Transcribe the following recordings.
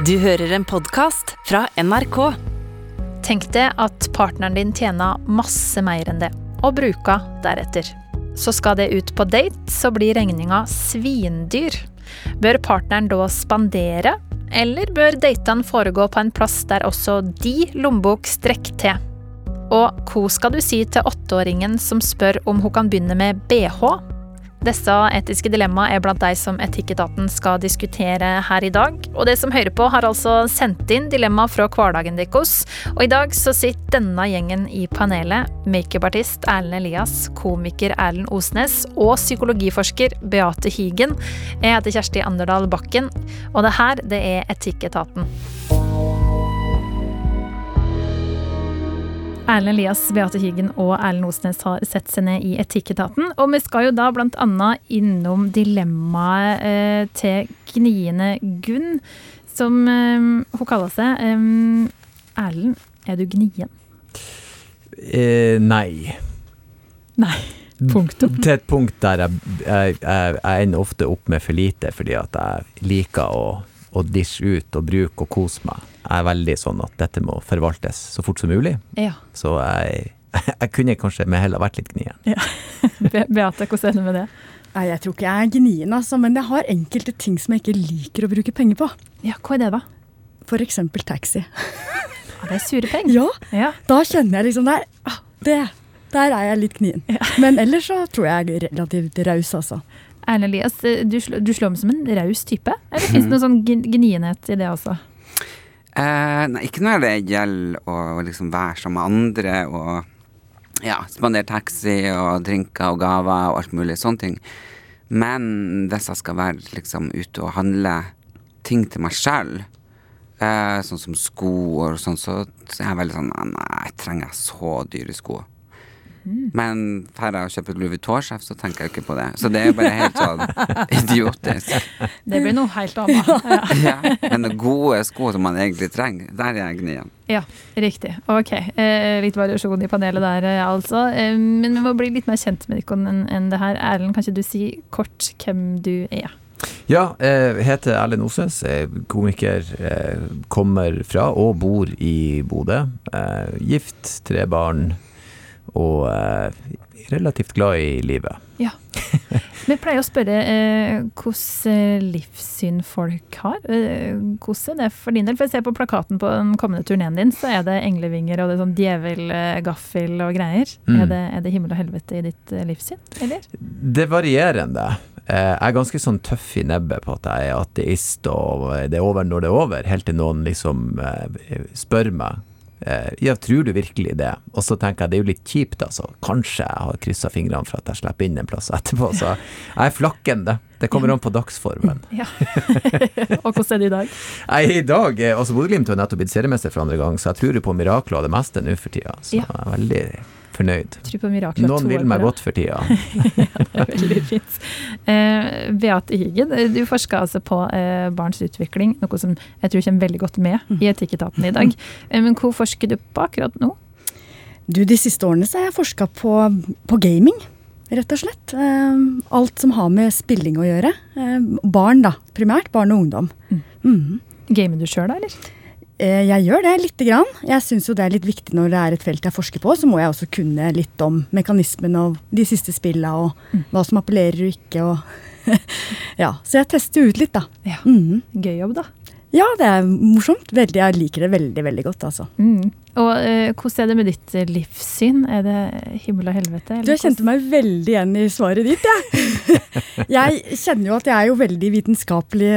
Du hører en podkast fra NRK. Tenk deg at partneren din tjener masse mer enn det, og bruker deretter. Så skal det ut på date, så blir regninga svindyr. Bør partneren da spandere, eller bør datene foregå på en plass der også de lommebok strekker til? Og hva skal du si til åtteåringen som spør om hun kan begynne med bh? Disse etiske dilemma er blant de som Etikketaten skal diskutere her i dag. Og det som hører på, har altså sendt inn dilemma fra hverdagen deres. Og i dag så sitter denne gjengen i panelet. Makeupartist Erlend Elias, komiker Erlend Osnes og psykologiforsker Beate Higen. Jeg heter Kjersti Anderdal Bakken, og det her, det er Etikketaten. Erlend Elias, Beate Hyggen og Erlend Osnes har sett seg ned i Etikketaten. Og vi skal jo da annet innom dilemmaet eh, til gniende Gunn, som eh, hun kaller seg. Eh, Erlend, er du gnien? Eh, nei. Nei. Punktum. Til et punkt der jeg, jeg, jeg, jeg ender ofte opp med for lite, fordi at jeg liker å, å dish ut og bruke og kose meg. Jeg er veldig sånn at dette må forvaltes så fort som mulig. Ja. Så jeg, jeg kunne kanskje med hell ha vært litt gnien. Be Beate, hvordan er det med det? Nei, Jeg tror ikke jeg er gnien, altså, men jeg har enkelte ting som jeg ikke liker å bruke penger på. Ja, hva er det, da? For eksempel taxi. Ja, det er sure penger. Ja, Ja. da kjenner jeg liksom der, ah, det, Der er jeg litt gnien. Men ellers så tror jeg jeg er relativt raus, altså. Erlend Elias, eh, du, du slår meg som en raus type. Eller fins det noe sånn gnienhet i det også? Eh, nei, ikke når det gjelder å liksom være med andre og ja, spandere taxi og drinker og gaver og alt mulig sånne ting. Men hvis jeg skal være liksom ute og handle ting til meg sjøl, eh, sånn som sko og sånn, så, så er jeg veldig sånn Nei, trenger jeg så dyre sko? Men får jeg kjøpt Louis Vuitton-sjef, så tenker jeg ikke på det. Så det er bare helt sånn idiotisk. Det blir noe helt annet. Ja. Ja, men gode sko som man egentlig trenger, der er jeg gnien. Ja, riktig. Ok. Eh, litt variasjon i panelet der, eh, altså. Eh, men vi må bli litt mer kjent med dere enn en det her. Erlend, kan ikke du si kort hvem du er? Ja, jeg heter Erlend Osnes, er komiker, eh, kommer fra og bor i Bodø. Eh, Gift, tre barn og eh, relativt glad i livet. Ja. Vi pleier å spørre eh, hvordan livssyn folk har. Eh, hvordan er det for din del? For jeg ser på plakaten på den kommende turneen din, så er det englevinger og det er sånn djevelgaffel og greier. Mm. Er, det, er det himmel og helvete i ditt eh, livssyn, eller? Det er varierende. Eh, Jeg er ganske sånn tøff i nebbet på at jeg er ateist, og det er over når det er over, helt til noen liksom eh, spør meg eh, ja, tror du virkelig det? Og så tenker jeg det er jo litt kjipt, altså. Kanskje jeg har kryssa fingrene for at jeg slipper inn en plass etterpå. Så jeg er flakkende. Det kommer an på dagsformen. Ja. og hvordan er det i dag? Nei, i dag eh, altså Bodø-Glimt har nettopp blitt seriemester for andre gang, så jeg tror jo på mirakler og det meste nå for tida. Så Ja. jeg er veldig fornøyd. Tror på mirakler Noen vil meg godt for tida. ja, Det er veldig fint. Eh, Beate Hygen, eh, du forsker altså på eh, barns utvikling, noe som jeg tror kommer veldig godt med i Etikketaten i dag. Eh, men hvor forsker du på akkurat nå? Du, De siste årene så har jeg forska på, på gaming, rett og slett. Eh, alt som har med spilling å gjøre. Eh, barn, da. Primært. Barn og ungdom. Mhm. Gamer du sjøl, da, eller? Eh, Jeg gjør det lite grann. Jeg syns jo det er litt viktig når det er et felt jeg forsker på, så må jeg også kunne litt om mekanismen av de siste spilla, og hva som appellerer og ikke, og Ja. Så jeg tester ut litt, da. Ja. Mhm. Gøy jobb, da. Ja, det er morsomt. Veldig, jeg liker det veldig, veldig godt, altså. Mm. Og uh, hvordan er det med ditt eh, livssyn? Er det himmel og helvete? Du, jeg kjente meg veldig igjen i svaret ditt, jeg. jeg kjenner jo at jeg er jo veldig vitenskapelig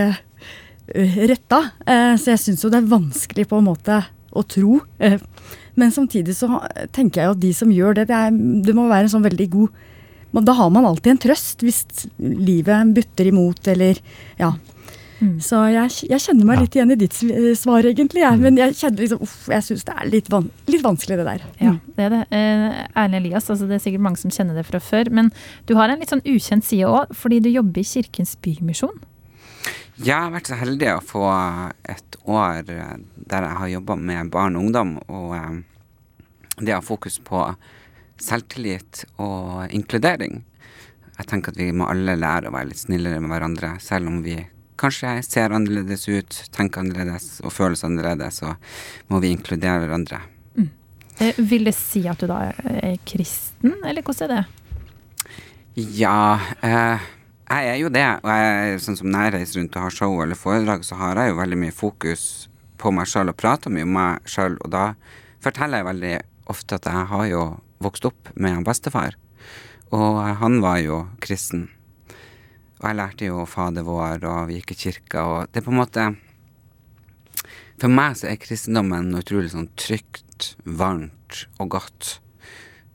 retta, eh, så jeg syns jo det er vanskelig på en måte å tro. eh, Men samtidig så tenker jeg jo at de som gjør det, det, er, det må være en sånn veldig god Da har man alltid en trøst hvis livet butter imot, eller ja. Mm. Så jeg, jeg kjenner meg Ja. litt igjen i ditt svar, egentlig. Jeg. Men jeg kjenner liksom, uff, jeg syns det er litt, van litt vanskelig, det der. Ja, det er det. Eh, Erlend Elias, altså det er sikkert mange som kjenner det fra før. Men du har en litt sånn ukjent side òg, fordi du jobber i Kirkens Bymisjon. Jeg har vært så heldig å få et år eh, der jeg har jobba med barn og ungdom, og eh, det har fokus på selvtillit og inkludering. Jeg tenker at vi må alle lære å være litt snillere med hverandre, selv om vi kanskje ser annerledes ut, tenker annerledes og føles annerledes, så må vi inkludere hverandre. Mm. Vil det si at du da er kristen, eller hvordan er det? Ja, eh, jeg er jo det. Og jeg, sånn som når jeg reiser rundt og har show eller foredrag, så har jeg jo veldig mye fokus på meg sjøl og prater mye om meg sjøl. Og da forteller jeg veldig ofte at jeg har jo vokst opp med en bestefar. Og han var jo kristen. Og jeg lærte jo Fader vår, og vi gikk i kirka, og det er på en måte For meg så er kristendommen noe utrolig sånn trygt, varmt og godt.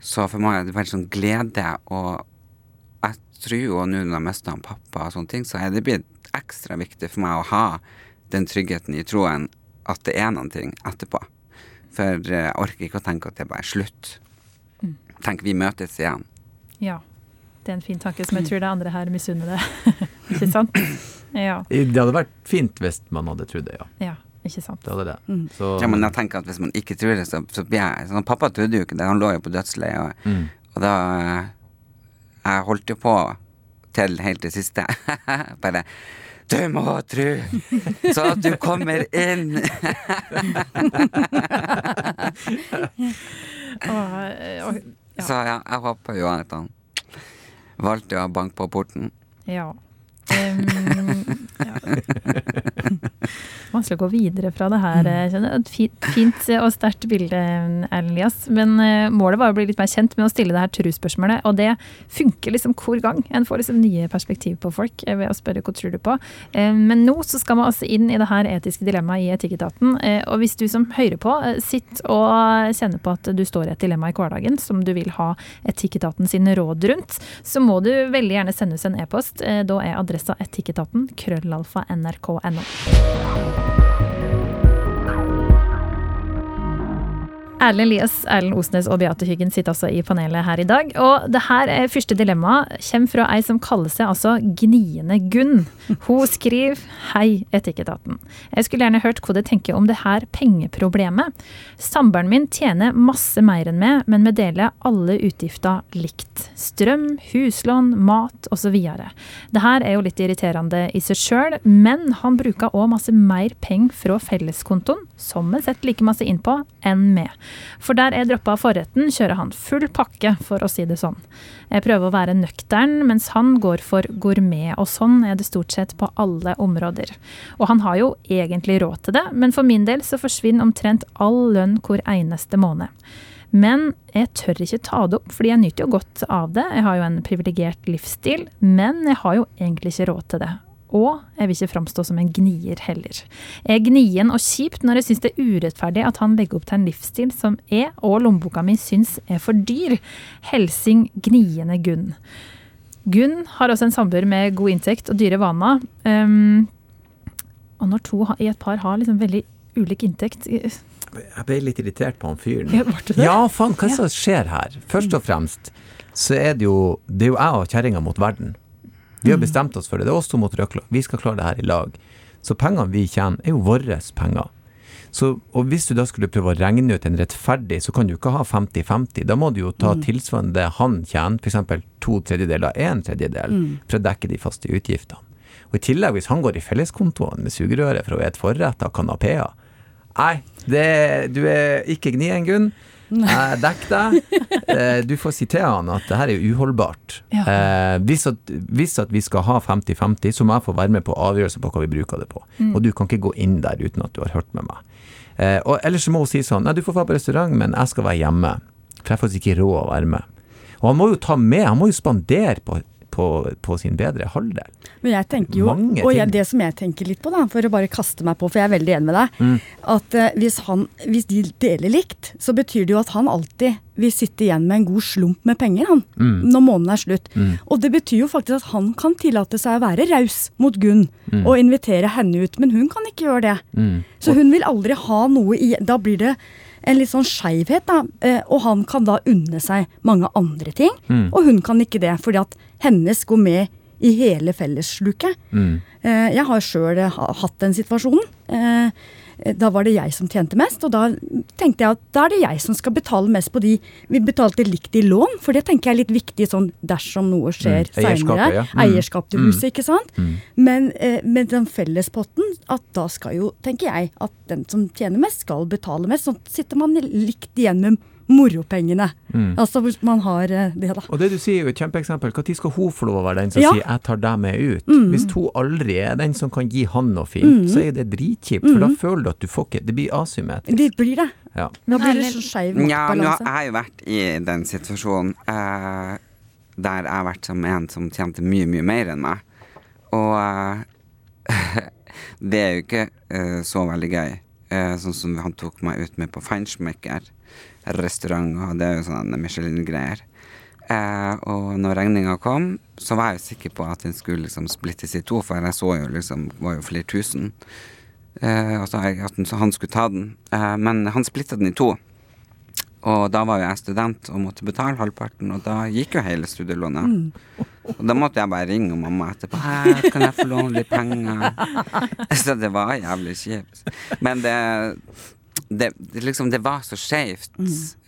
Så for meg er det veldig sånn glede, og jeg og nå når jeg mista pappa og sånne ting, så er det blitt ekstra viktig for meg å ha den tryggheten i troen at det er noen ting etterpå. For eh, jeg orker ikke å tenke at det bare er slutt. Tenk, vi møtes igjen. Ja. Det er en fin tanke som jeg tror det andre her misunner deg. ikke sant? Ja. Det hadde vært fint hvis man hadde trodd det, ja. ja. Ikke sant. Det hadde det. Så, Ja, men jeg tenker at hvis man ikke tror det, så, så blir jeg sånn, Pappa trodde jo ikke det, han lå jo på dødsleiet, og, mm. og da Jeg holdt jo på til helt det siste. Bare Du må tru, så at du kommer inn! Eh. Så ja, jeg håper jo at han valgte å banke på porten. Ja. Um, ja. Vanskelig å gå videre fra det her. Et fint, og sterkt bilde, Erlend Elias. Men eh, målet var å bli litt mer kjent med å stille det her trusspørsmålet. Og det funker liksom hver gang. En får liksom nye perspektiv på folk eh, ved å spørre hva tror du på. Eh, Men nå så skal man altså inn i det her etiske dilemmaet i Etikketaten. Og hvis du som hører på sitter og kjenner på at du står i et dilemma i hverdagen som du vil ha Etikketaten sine råd rundt, så må du veldig gjerne sende oss en e-post. Da er adressa etikketaten krøllalfa nrk.no. Erlend Elias, Erlend Osnes og Beate Hyggen sitter altså i panelet her i dag. Og det her er første dilemma kommer fra ei som kaller seg altså Gniende Gunn. Hun skriver Hei, Etikketaten. Jeg skulle gjerne hørt hva dere tenker om det her pengeproblemet. Samboeren min tjener masse mer enn meg, men vi deler alle utgifter likt. Strøm, huslån, mat osv. Det her er jo litt irriterende i seg sjøl, men han bruker òg masse mer penger fra felleskontoen, som vi setter like masse inn på, enn meg. For der jeg droppa forretten, kjører han full pakke, for å si det sånn. Jeg prøver å være nøktern, mens han går for gourmet, og sånn er det stort sett på alle områder. Og han har jo egentlig råd til det, men for min del så forsvinner omtrent all lønn hvor eneste måned. Men jeg tør ikke ta det opp, fordi jeg nyter jo godt av det. Jeg har jo en privilegert livsstil, men jeg har jo egentlig ikke råd til det. Og jeg vil ikke framstå som en gnier heller. Jeg er gnien og kjipt når jeg syns det er urettferdig at han legger opp til en livsstil som jeg og lommeboka mi syns er for dyr. Helsing gniende Gunn. Gunn har også en samboer med god inntekt og dyre vaner. Um, og når to i et par har liksom veldig ulik inntekt eh, Jeg ble litt irritert på han fyren. Ja, ble det? Ja, faen, hva er det som skjer her? Først og fremst så er det jo Det er jo jeg og kjerringa mot verden. Vi har Mm. bestemt oss for det. Det er oss to mot røkla. Vi skal klare det her i lag. Så pengene vi tjener, er jo våre penger. Så, og hvis du da skulle prøve å regne ut en rettferdig, så kan du ikke ha 50-50. Da må du jo ta tilsvarende det han tjener, f.eks. to tredjedeler, en tredjedel, for å dekke de faste utgiftene. Og i tillegg, hvis han går i felleskontoen med sugerøret for å spise forretter og kanapeer Nei, det, du er ikke gnien, Gunn. Jeg dekker deg. Eh, Du får si til han at det her er uholdbart. Ja. Eh, hvis, at, hvis at vi skal ha 50-50, så må jeg få være med på avgjørelsen på hva vi bruker det på. Og du kan ikke gå inn der uten at du har hørt med meg. Eh, og ellers så må hun si sånn Nei, du får være på restaurant, men jeg skal være hjemme. For jeg har faktisk ikke råd å være med. Og han må jo ta med, han må jo spandere på, på, på sin bedre halvdel. Men jeg tenker jo, Mange og jeg, det som jeg tenker litt på, da, for å bare kaste meg på, for jeg er veldig enig med deg, Mm. at uh, hvis, han, hvis de deler likt, så betyr det jo at han alltid vil sitte igjen med en god slump med penger, han, Mm. når måneden er slutt. Og det betyr jo faktisk at han kan tillate seg å være raus mot Gunn og invitere henne ut, men hun kan ikke gjøre det. Mm. Så hun vil aldri ha noe i Da blir det en litt sånn skeivhet, da. Eh, og han kan da unne seg mange andre ting, Mm. og hun kan ikke det, fordi at hennes gå med i hele fellessluket. Mm. Eh, jeg har sjøl hatt den situasjonen. Eh, da var det jeg som tjente mest, og da tenkte jeg at da er det jeg som skal betale mest på de Vi betalte likt i lån, for det tenker jeg er litt viktig sånn dersom noe skjer Mm, seinere. ja. Mm. Eierskap til huset, ikke sant. Mm. Men eh, med den fellespotten, at da skal jo, tenker jeg, at den som tjener mest, skal betale mest. Sånn sitter man likt igjen med moropengene. Mm. Altså hvis man har eh, det, da. Og det du sier er jo et kjempeeksempel. Når skal hun få lov å være den som Ja. sier 'jeg tar deg med ut'? Mm. Hvis hun aldri er den som kan gi han noe fint, Mm. så er det dritkjipt. For da Mm. føler du at du får ikke Det blir asymmetrisk. Det blir det. Ja. Da blir det så skeiv Ja, nå har jeg jo vært i den situasjonen uh, der jeg har vært som en som tjente mye, mye mer enn meg. Og uh, det er jo ikke uh, så veldig gøy. Eh, sånn som han tok meg ut med på Feinschmecker restaurant, og det er jo sånne Michelin-greier. Eh, og når regninga kom, så var jeg jo sikker på at den skulle liksom splittes i to, for jeg så jo liksom var jo flere tusen. Eh, altså at han skulle ta den. Eh, men han splitta den i to. Og da var jo jeg student og måtte betale halvparten, og da gikk jo hele studielånet. Og da måtte jeg bare ringe mamma etterpå. Kan jeg få låne litt penger? Så det var jævlig kjipt. Men det, det, det liksom, det var så skeivt.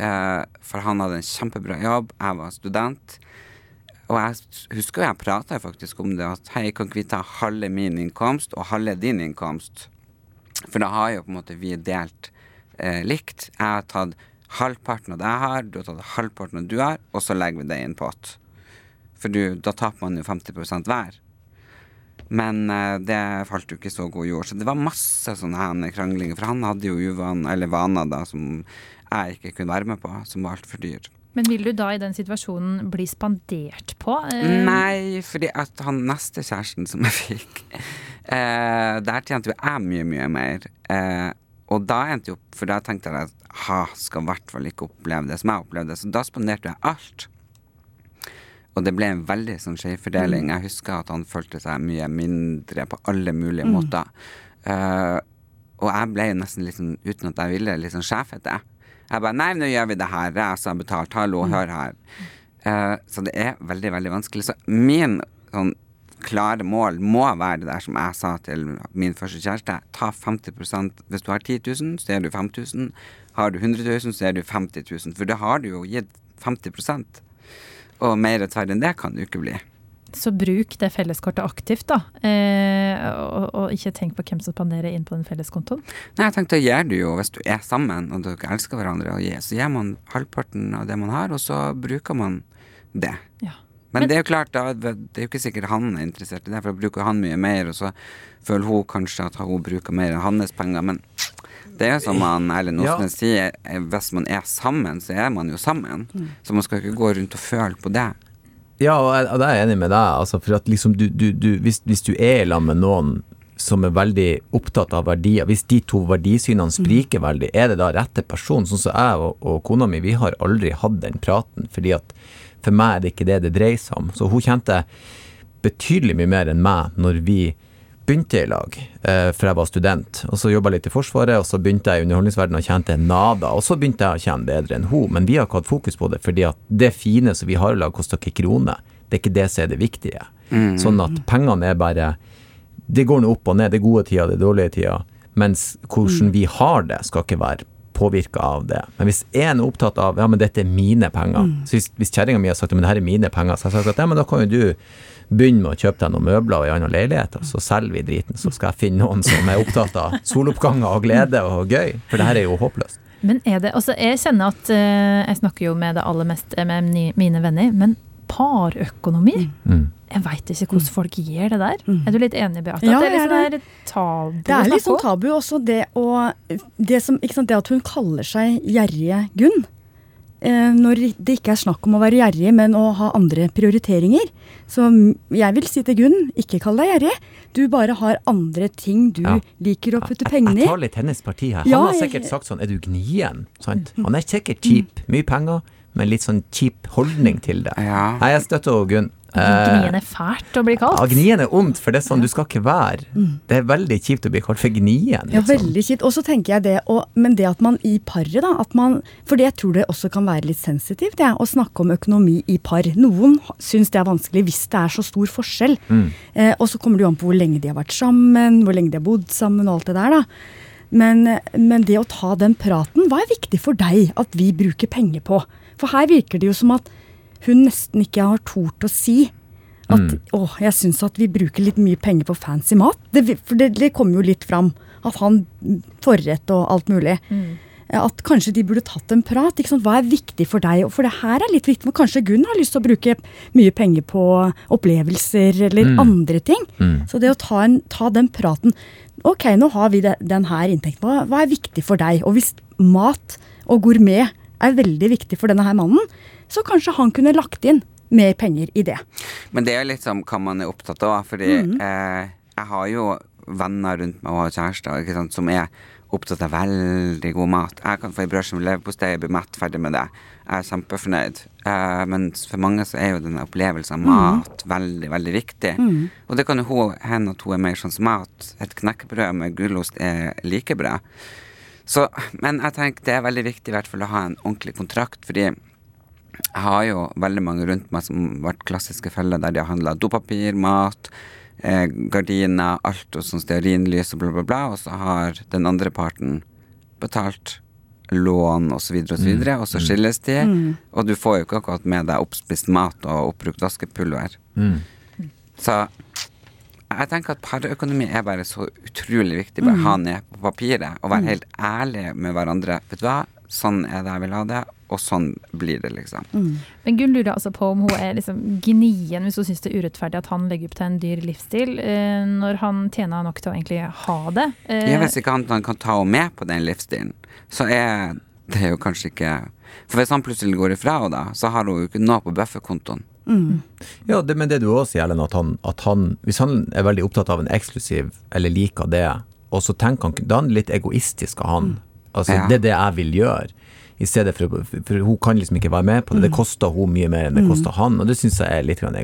Eh, for han hadde en kjempebra jobb, jeg var student. Og jeg husker jeg prata faktisk om det, at hei, kan ikke vi ta halve min innkomst og halve din innkomst? For da har jo på en måte vi delt uh, likt. Jeg har tatt halvparten av det jeg har, du har tatt halvparten av det du har, og så legger vi det i en pott. For du, da taper man jo 50% hver. Men eh, det falt jo ikke så god jord. Så det var masse sånne kranglinger. For han hadde jo uvan, eller vaner da, som jeg ikke kunne være med på, som var altfor dyr. Men vil du da i den situasjonen bli spandert på? Eh, Nei, fordi at han neste kjæresten som jeg fikk, eh, der tjente jo jeg mye, mye mer. Eh, og da endte jo For da tenkte jeg at ha, skal i hvert fall ikke oppleve det som jeg opplevde. Så da spanderte jeg alt. Og det ble en veldig sånn skjevfordeling. Jeg husker at han følte seg mye mindre på alle mulige måter. Uh, og jeg ble nesten litt sånn, uten at jeg ville, litt sånn sjefete. Jeg bare Nei, nå gjør vi det her. Jeg som har betalt. Hallo, hør her. Uh, så det er veldig, veldig vanskelig. Så min sånn klare mål må være det der som jeg sa til min første kjæreste. Ta 50% Hvis du har 10 000, så er du 5000. Har du 100 000, så er du 50 000. For da har du jo gitt 50 Og mer rettferdig enn det kan det jo ikke bli. Så bruk det felleskortet aktivt, da. Eh, og, og ikke tenk på hvem som spanderer inn på den felleskontoen. Nei, jeg tenkte, da gjør du jo, hvis du er sammen og dere elsker hverandre, og gir, så gir man halvparten av det man har, og så bruker man det. Ja. Men, Men- det er jo klart, da, det er jo ikke sikkert han er interessert i det, for da bruker han mye mer, og så føler hun kanskje at hun bruker mer enn hans penger. Men det er jo som han Erlend Ja. Osnes sier, eh, hvis man er sammen, så er man jo sammen. Så man skal ikke gå rundt og føle på det. Ja, og jeg, og jeg er enig med deg. Altså, for at liksom du, du, du, hvis, hvis du er lag med noen som er veldig opptatt av verdier, hvis de to verdisynene spriker veldig, er det da rette person? Sånn som jeg og, og kona mi, vi har aldri hatt den praten. fordi at for meg er det ikke det det dreier seg om. Så hun kjente betydelig mye mer enn meg når vi begynte jeg i lag, eh, for jeg var student. Og så jobba jeg litt i Forsvaret, og så begynte jeg i underholdningsverdenen og tjente nada. Og så begynte jeg å tjene bedre enn hun, men vi har ikke hatt fokus på det, fordi at det fine som vi har i lag, koster ikke kroner. Det er ikke det som er det viktige. Sånn at pengene er bare Det går nå opp og ned. Det er gode tider, det er dårlige tider. Mens hvordan vi har det, skal ikke være påvirka av det. Men hvis en er opptatt av ja, men dette er mine penger Så Hvis, hvis kjerringa mi har sagt men det her er mine penger, så har jeg sagt at ja, men da kan jo du begynne med å kjøpe deg noen møbler og en annen leilighet, og så selger vi driten. Så skal jeg finne noen som er opptatt av soloppganger og glede og gøy. For det her er jo håpløst. Men er det Altså, jeg kjenner at eh, Jeg snakker jo med det aller meste med mine venner, men parøkonomi Mm. Jeg veit ikke hvordan folk gjør det der. Er du litt enig, Beate? Ja, at det er litt er sånn der tabu Det er litt sånn tabu også, det å Det, som, ikke sant, det at hun kaller seg gjerrige Gunn. Eh, når det ikke er snakk om å være gjerrig, men å ha andre prioriteringer. Så jeg vil si til Gunn, ikke kall deg gjerrig. Du bare har andre ting du Ja. liker å putte penger i. jeg tar litt hennes parti her. Han Ja, har jeg- sikkert sagt sånn Er du gnien? Sant? Han er sikkert kjip. Mye penger, men litt sånn kjip holdning til det. Ja. Nei, jeg støtter Gunn. Eh, Gnien er fælt å bli kalt. Ja, gnien er ondt, for det er sånn du skal ikke være. Det er veldig kjipt å bli kalt for gnien. Ja, liksom. veldig kjipt. Og så tenker jeg det, og, men det at man i paret, da at man, For jeg tror det også kan være litt sensitivt, det, å snakke om økonomi i par. Noen syns det er vanskelig hvis det er så stor forskjell. Eh, og så kommer det jo an på hvor lenge de har vært sammen, hvor lenge de har bodd sammen og alt det der, da. Men, men det å ta den praten, hva er viktig for deg at vi bruker penger på? For her virker det jo som at hun nesten ikke har tort å si at Mm. å, jeg syns at vi bruker litt mye penger på fancy mat. Det, for det, det kommer jo litt fram. At han forrett og alt mulig. At kanskje de burde tatt en prat. Ikke sant? Hva er viktig for deg? For det her er litt viktig. For kanskje Gunn har lyst til å bruke mye penger på opplevelser eller Mm. andre ting. Mm. Så det å ta, en, ta den praten Ok, nå har vi det, den her inntekten. Hva, hva er viktig for deg? Og hvis mat og gourmet er veldig viktig for denne her mannen, så kanskje han kunne lagt inn mer penger i det. Men det er litt sånn hva man er opptatt av. Fordi eh, jeg har jo venner rundt meg og kjærester sant, som er opptatt av veldig god mat. Jeg kan få ei brødskive med leverpostei bli mett ferdig med det. Jeg er kjempefornøyd. Eh, men for mange så er jo denne opplevelsen av mat veldig, veldig viktig. Og det kan jo hende at hun er mer sånn som meg, at et knekkebrød med gulost er like bra. Så, men jeg tenker det er veldig viktig i hvert fall å ha en ordentlig kontrakt, fordi jeg har jo veldig mange rundt meg som har vært klassiske feller der de har handla dopapir, mat, eh, gardiner, alt og sånn stearinlys og bla, bla, bla, og så har den andre parten betalt lån osv., og så videre, og så videre, og så skilles de, og du får jo ikke akkurat med deg oppspist mat og oppbrukt vaskepulver. Mm. Så jeg tenker at parøkonomi er bare så utrolig viktig. Bare ha ned på papiret og være helt ærlig med hverandre. Vet du hva, sånn er det jeg vil ha det, og sånn blir det, liksom. Men Gunn lurer altså på om hun er liksom gnien hvis hun syns det er urettferdig at han legger opp til en dyr livsstil, eh, når han tjener nok til å egentlig ha det. Eh, Ja, hvis ikke han, han kan ta henne med på den livsstilen, så er det jo kanskje ikke For hvis han plutselig går ifra henne, da, så har hun jo ikke noe på bufferkontoen. Ja, det, men det du også sier, Ellen, at han, at han Hvis han er veldig opptatt av en eksklusiv, eller liker det, og så tenker han Da er han litt egoistisk av han. Altså, Ja. det er det jeg vil gjøre. I stedet for, for hun kan liksom ikke være med på det. Det koster hun mye mer enn det koster han, og det syns jeg er litt egoistisk.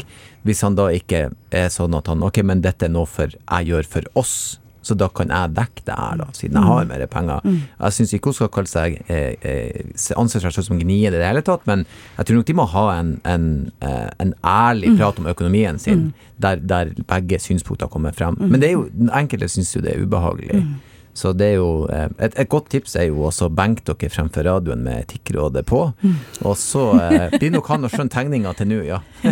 egoistisk. Hvis han da ikke er sånn at han Ok, men dette er noe for jeg gjør for oss, så da kan jeg dekke det her, da, siden jeg har mer penger. Jeg syns ikke hun skal kalle seg eh, eh, anse seg selv som gnier i det hele tatt, men jeg tror nok de må ha en, en, eh, en ærlig prat om økonomien sin, der, der begge synspunkter kommer frem. Men det er jo, den enkelte syns jo det er ubehagelig. Så det er jo eh, et, et godt tips er jo også benk dere fremfor radioen med Etikkrådet på, og så eh, blir nok han å skjønne tegninga til nå, ja.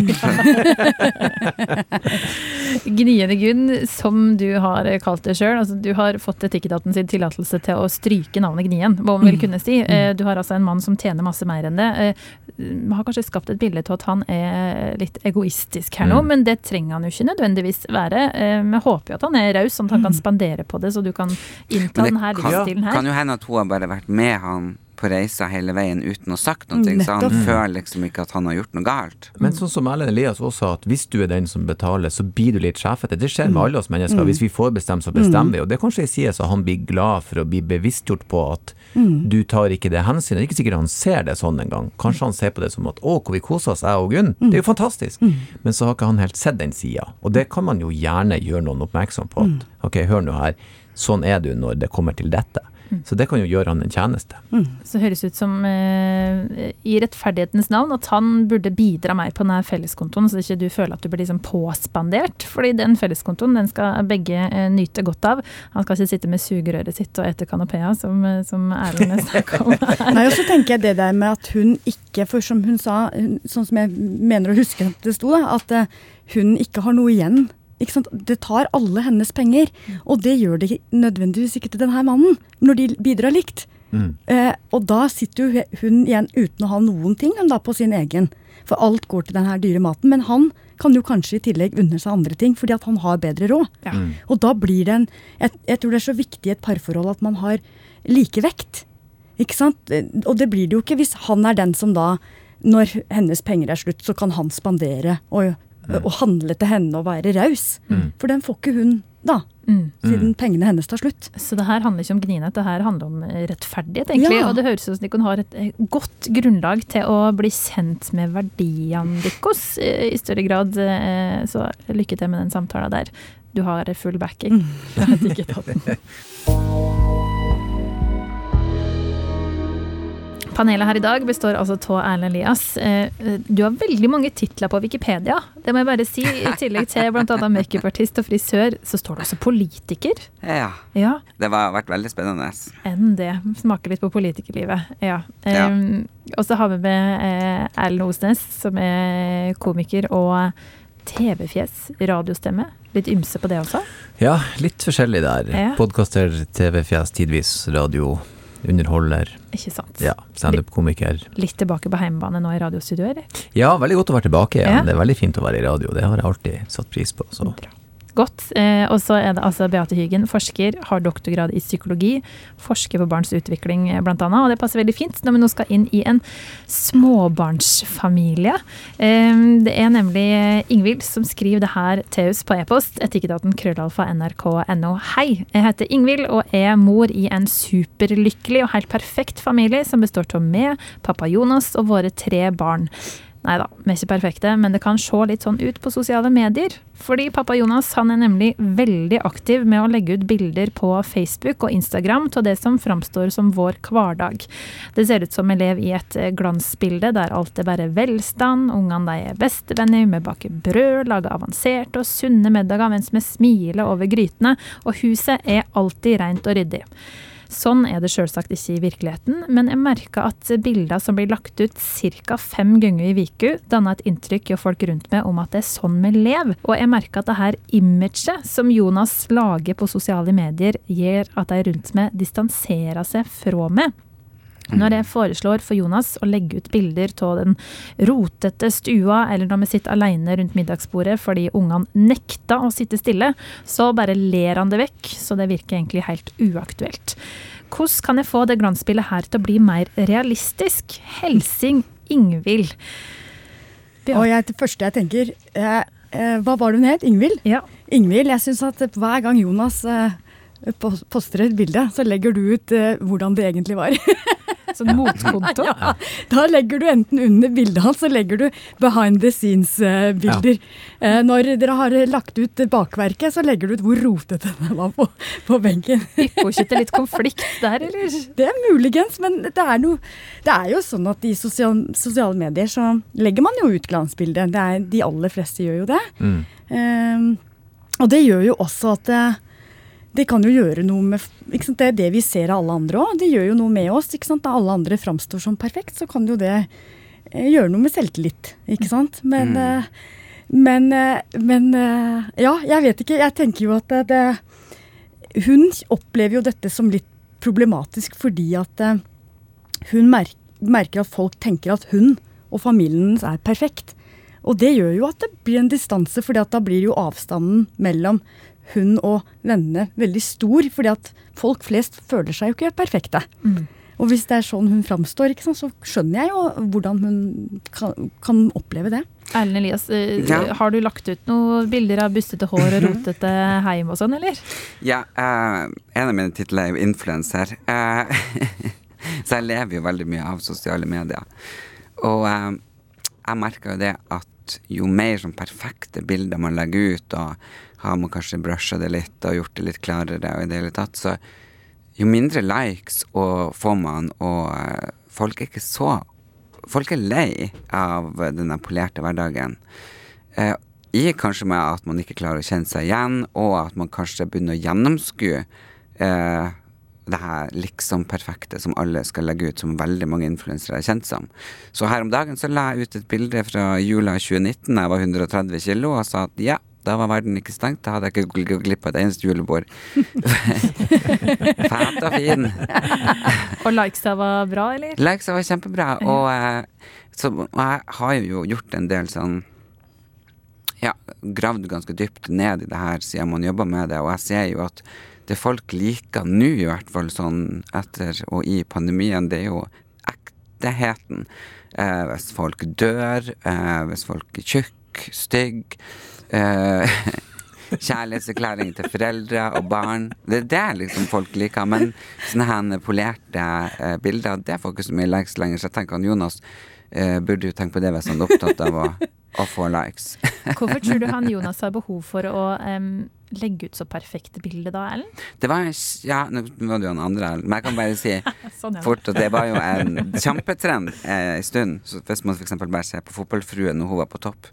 Gniende Gunn, som du har kalt det sjøl. Altså, du har fått Etikketaten sin tillatelse til å stryke navnet Gnien, hva man vil kunne si. Eh, Du har altså en mann som tjener masse mer enn det. Eh, Har kanskje skapt et bilde til at han er litt egoistisk her nå, Mm. men det trenger han jo ikke nødvendigvis være. Eh, Vi håper jo at han er raus, sånn at han kan spandere på det, så du kan innta denne kan, livsstilen her. kan jo hende at hun har bare vært med han på reisa hele veien uten å ha sagt noe, Mm, så han nettopp. føler liksom ikke at han har gjort noe galt. Men sånn som Ellen Elias også sa, at hvis du er den som betaler, så blir du litt sjefete. Det skjer med alle oss mennesker. Hvis vi får bestemme, så bestemmer vi. Og det er kanskje ei side så han blir glad for å bli bevisstgjort på at du tar ikke det hensynet. Det er ikke sikkert han ser det sånn engang. Kanskje han ser på det som at å, hvor vi koser oss, jeg og Gunn. Det er jo fantastisk. Men så har ikke han helt sett den sida. Og det kan man jo gjerne gjøre noen oppmerksom på. At ok, hør nå her, sånn er du når det kommer til dette. Så det kan jo gjøre han en tjeneste. Så høres ut som, eh, i rettferdighetens navn, at han burde bidra mer på denne felleskontoen, så ikke du føler at du blir liksom påspandert. Fordi den felleskontoen den skal begge eh, nyte godt av. Han skal ikke sitte med sugerøret sitt og ete kanapea, som, eh, som Erlend snakka om her. Nei, og så tenker jeg det der med at hun ikke, for som hun sa, sånn som jeg mener å huske at det sto, da, at eh, hun ikke har noe igjen. Ikke sant? Det tar alle hennes penger, og det gjør det nødvendigvis ikke til denne mannen, når de bidrar likt. Mm. Eh, og da sitter jo hun igjen uten å ha noen ting hun da på sin egen. For alt går til den her dyre maten. Men han kan jo kanskje i tillegg unne seg andre ting, fordi at han har bedre råd. Ja. Og da blir det en jeg, jeg tror det er så viktig i et parforhold at man har likevekt. Ikke sant? Og det blir det jo ikke hvis han er den som da, når hennes penger er slutt, så kan han spandere og, og handle til henne og være raus. For den får ikke hun da, Mm. siden pengene hennes tar slutt. Så det her handler ikke om gnienhet, det her handler om eh, rettferdighet, egentlig. Ja. Og det høres ut som hun har et eh, godt grunnlag til å bli kjent med verdiene deres eh, i større grad. Så lykke til med den samtalen der. Du har full backing. fra Panelet her i dag består altså av Erlend Elias. Eh, du har veldig mange titler på Wikipedia. Det må jeg bare si. I tillegg til bl.a. makeupartist og frisør, så står det også politiker. Ja. Ja, Det har vært veldig spennende. enn det. Smaker litt på politikerlivet. Ja. Ja. Um, og så har vi med eh, Erlend Osnes, som er komiker og TV-fjes, radiostemme. Litt ymse på det også. Ja, litt forskjellig der. Ja. Podkaster, TV-fjes, tidvis radio, underholder. Ikke sant? Ja, standup-komiker. Litt tilbake på hjemmebane nå i radiostudioet, eller? Ja, veldig godt å være tilbake igjen. Ja. Det er veldig fint å være i radio. Det har jeg alltid satt pris på. Så. Bra. Godt. Eh, og så er det altså Beate Hygen, forsker, har doktorgrad i psykologi. Forsker på barns utvikling, bl.a. blant annet. Og det passer veldig fint når vi nå skal inn i en småbarnsfamilie. Eh, det er nemlig Ingvild som skriver det her til oss på e-post. Etikketaten krøllalfa nrk.no. Hei, jeg heter Ingvild og er mor i en superlykkelig og helt perfekt familie som består av meg, pappa Jonas og våre tre barn. Nei da, vi er ikke perfekte, men det kan se litt sånn ut på sosiale medier. Fordi pappa Jonas han er nemlig veldig aktiv med å legge ut bilder på Facebook og Instagram av det som framstår som vår hverdag. Det ser ut som vi lever i et eh, glansbilde der alt er bare velstand, ungene de er bestevenner, vi baker brød, lager avanserte og sunne middager mens vi smiler over grytene, og huset er alltid rent og ryddig. Sånn er det selvsagt ikke i virkeligheten, men jeg merker at bilder som blir lagt ut ca. fem ganger i viku, danner et inntrykk hos folk rundt meg om at det er sånn vi lever. Og jeg merker at det her imaget som Jonas lager på sosiale medier, gjør at de rundt meg distanserer seg fra meg. Når jeg foreslår for Jonas å legge ut bilder av den rotete stua, eller når vi sitter alene rundt middagsbordet fordi ungene nekta å sitte stille, så bare ler han det vekk, så det virker egentlig helt uaktuelt. Hvordan kan jeg få det glansbildet her til å bli mer realistisk? Helsing Ingvild. Og jeg, det første jeg tenker eh, eh, Hva var det hun het? Ingvild? Ja. Ingvild, jeg syns at hver gang Jonas eh, poster et bilde, så legger du ut eh, hvordan det egentlig var. Sånn motkonto. ja, da legger du enten under bildet hans, så legger du behind the scenes-bilder. Ja. når dere har lagt ut bakverket, så legger du ut hvor rotete det var på, på benken. Vipper ikke til litt konflikt der, eller? Det er muligens, men det er, noe, det er jo sånn at i sosial, sosiale medier så legger man jo ut glansbildet. De aller fleste gjør jo det. Mm. Um, og det gjør jo også at det, kan jo gjøre noe med? Det er det vi ser av alle andre òg. Det gjør jo noe med oss. Da alle andre framstår som perfekt, så kan jo det eh, gjøre noe med selvtillit. ikke sant? Men, Mm. eh, men, eh, men Ja, jeg vet ikke. Jeg tenker jo at det, Hun opplever jo dette som litt problematisk fordi at hun merker at folk tenker at hun og familien hennes er perfekt. Og det gjør jo at det blir en distanse, fordi da blir jo avstanden mellom hun og vennene veldig stor. Fordi at folk flest føler seg jo ikke perfekte. Mm. Og hvis det er sånn hun framstår, ikke sant, så skjønner jeg jo hvordan hun kan, kan oppleve det. Erlend Elias, eh, Ja. har du lagt ut noen bilder av bustete hår og rotete heim og sånn, eller? Ja, uh, en av mine titler er jo influenser. Uh, så jeg lever jo veldig mye av sosiale medier. Og uh, jeg merker jo det at jo mer sånn perfekte bilder man legger ut, og har man kanskje brusha det litt og gjort det litt klarere, og i det hele tatt, så jo mindre likes og får man, og eh, folk er ikke så Folk er lei av denne polerte hverdagen. Eh, I kanskje med at man ikke klarer å kjenne seg igjen, og at man kanskje begynner å gjennomskue eh, det her liksom perfekte som alle skal legge ut, som veldig mange influensere er kjent som. Så her om dagen så la jeg ut et bilde fra jula 2019, da jeg var 130 kilo, og sa at ja, da var verden ikke stengt, da hadde jeg ikke gått glipp av et eneste julebord. Fælt og fin. Og likesa var bra, eller? Likesa var kjempebra, og, eh, så, og jeg har jo gjort en del sånn Ja, gravd ganske dypt ned i det her siden man jobber med det, og jeg ser jo at det folk liker nå, i hvert fall sånn etter og i pandemien, det er jo ekteheten. Eh, hvis folk dør, eh, hvis folk er tjukk, stygg eh, Kjærlighetserklæring til foreldre og barn. Det er det liksom folk liker. Men sånne her polerte eh, bilder, det får ikke så mye likes lenger. Så jeg tenker at Jonas eh, burde jo tenke på det hvis han er opptatt av å å få likes. Hvorfor tror du han Jonas har behov for å um, legge ut så perfekte bilder da, Ellen? Det var Ja, nå var det jo en andre, men jeg kan bare si Sånn, ja. fort at det var jo en kjempetrend eh, stund. Så hvis man f.eks. bare ser på Fotballfruen når hun var på topp,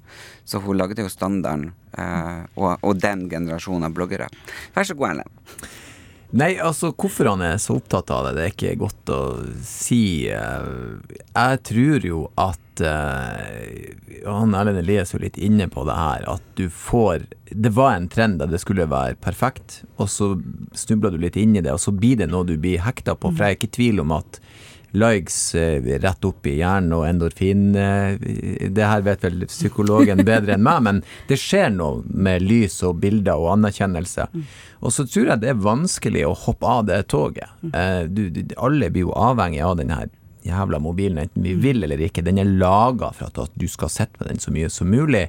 så hun lagde jo standarden, eh, og, og den generasjonen av bloggere. Vær så god, Ellen. Nei, altså hvorfor han er så opptatt av det, det er ikke godt å si. Eh, Jeg tror jo at eh, Han Erlend Elias er litt inne på det her, at du får Det var en trend der det skulle være perfekt, og så snubla du litt inn i det, og så blir det noe du blir hekta på. For jeg er ikke i tvil om at likes eh, rett opp i hjernen og endorfin eh, Det her vet vel psykologen bedre enn meg, men det skjer noe med lys og bilder og anerkjennelse. Og så tror jeg det er vanskelig å hoppe av det toget. Eh, Du, du, alle blir jo avhengig av den her jævla mobilen, enten vi vil eller ikke. Den er laga for at, du skal sitte med den så mye som mulig.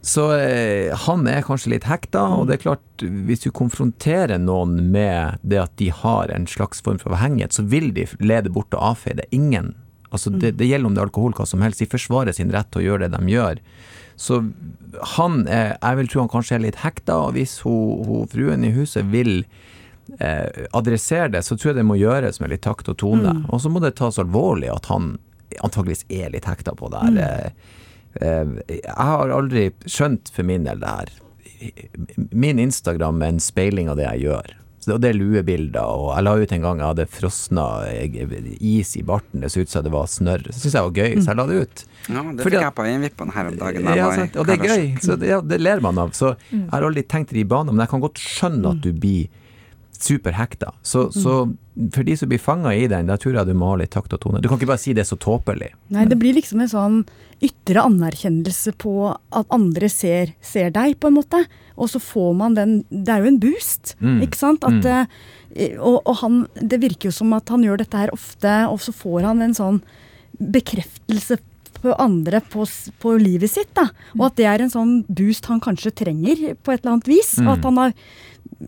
Så eh, han er kanskje litt hekta, og det er klart, hvis du konfronterer noen med det at de har en slags form for avhengighet, så vil de lede bort og avfeie det. Ingen. Altså, det, det gjelder om det er alkohol, hva som helst. De forsvarer sin rett til å gjøre det de gjør. Så han er, jeg vil tro han kanskje er litt hekta, og hvis hun, hun fruen i huset vil eh, adressere det, så tror jeg det må gjøres med litt takt og tone. Og så må det tas alvorlig at han antageligvis er litt hekta på det her. Eh, eh, jeg har aldri skjønt for min del det her. Min Instagram er en speiling av det jeg gjør. Så det er luebilder, og jeg la ut en gang jeg hadde frosna is i barten. Det så ut som det var snørr. Det syns jeg var gøy, så jeg la det ut. Ja, det Fordi fikk jeg på øyenvippene her om dagen. Ja, sant, og det er gøy, så det, ja, det ler man av. Så jeg har aldri tenkt det i baner, men jeg kan godt skjønne at du blir superhekta. Så, så for de som blir fanga i den, da tror jeg du må ha litt takt og tone. Du kan ikke bare si det er så tåpelig. Nei, det blir liksom en sånn ytre anerkjennelse på at andre ser, ser deg, på en måte. Og så får man den Det er jo en boost, Mm. ikke sant? At, mm. og, og han Det virker jo som at han gjør dette her ofte, og så får han en sånn bekreftelse på andre på, på livet sitt, da. Og at det er en sånn boost han kanskje trenger på et eller annet vis. Og at han har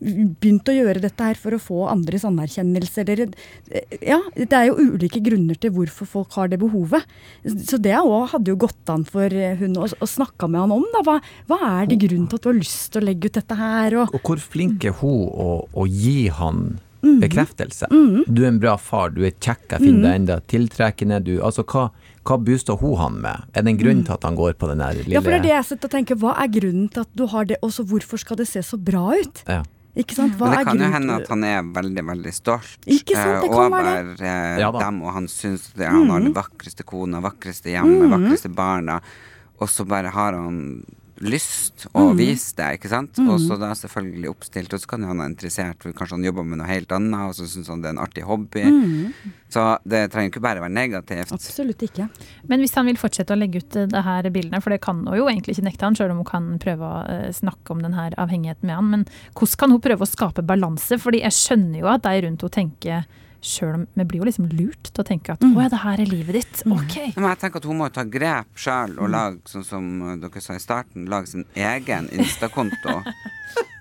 begynt å gjøre dette her for å få andres anerkjennelse, eller Ja, det er jo ulike grunner til hvorfor folk har det behovet. Så det hadde jo gått an for hun å, å snakke med han om, da. Hva, hva er det grunnen til at du har lyst til å legge ut dette her, og Og hvor flink er hun å, å gi han Mhm. bekreftelse? Du er en bra far, du er kjekk, jeg finner deg enda tiltrekkende. Du, altså, hva, hva booster hun han med? Er det en grunn til at han går på den lille Mhm. Ja, for det er det jeg sitter og tenker. Hva er grunnen til at du har det, og så hvorfor skal det se så bra ut? Ja. Ikke sant? Hva Men det er kan jo hende at han er veldig, veldig stolt Ikke sant, det eh, kan over være det. Ja dem, og han syns det, han har Mhm. den vakreste kona, vakreste hjemmet, vakreste barna, og så bare har han lyst å mm. vise det, ikke sant? Og så da selvfølgelig oppstilt, og så kan han være interessert, for kanskje han jobber med noe helt annet, og så syns han det er en artig hobby. Mm. Så det trenger ikke bare være negativt. Absolutt ikke. Men hvis han vil fortsette å legge ut eh, det her bildene, for det kan hun jo egentlig ikke nekte han, sjøl om hun kan prøve å eh, snakke om den her avhengigheten med han, men hvordan kan hun prøve å skape balanse? Fordi jeg skjønner jo at de rundt henne tenker Sjøl om vi blir jo liksom lurt til å tenke at å ja, det her er livet ditt. Ok. Men jeg tenker at hun må ta grep sjøl og lage, sånn som uh, dere sa i starten, lage sin egen Insta-konto.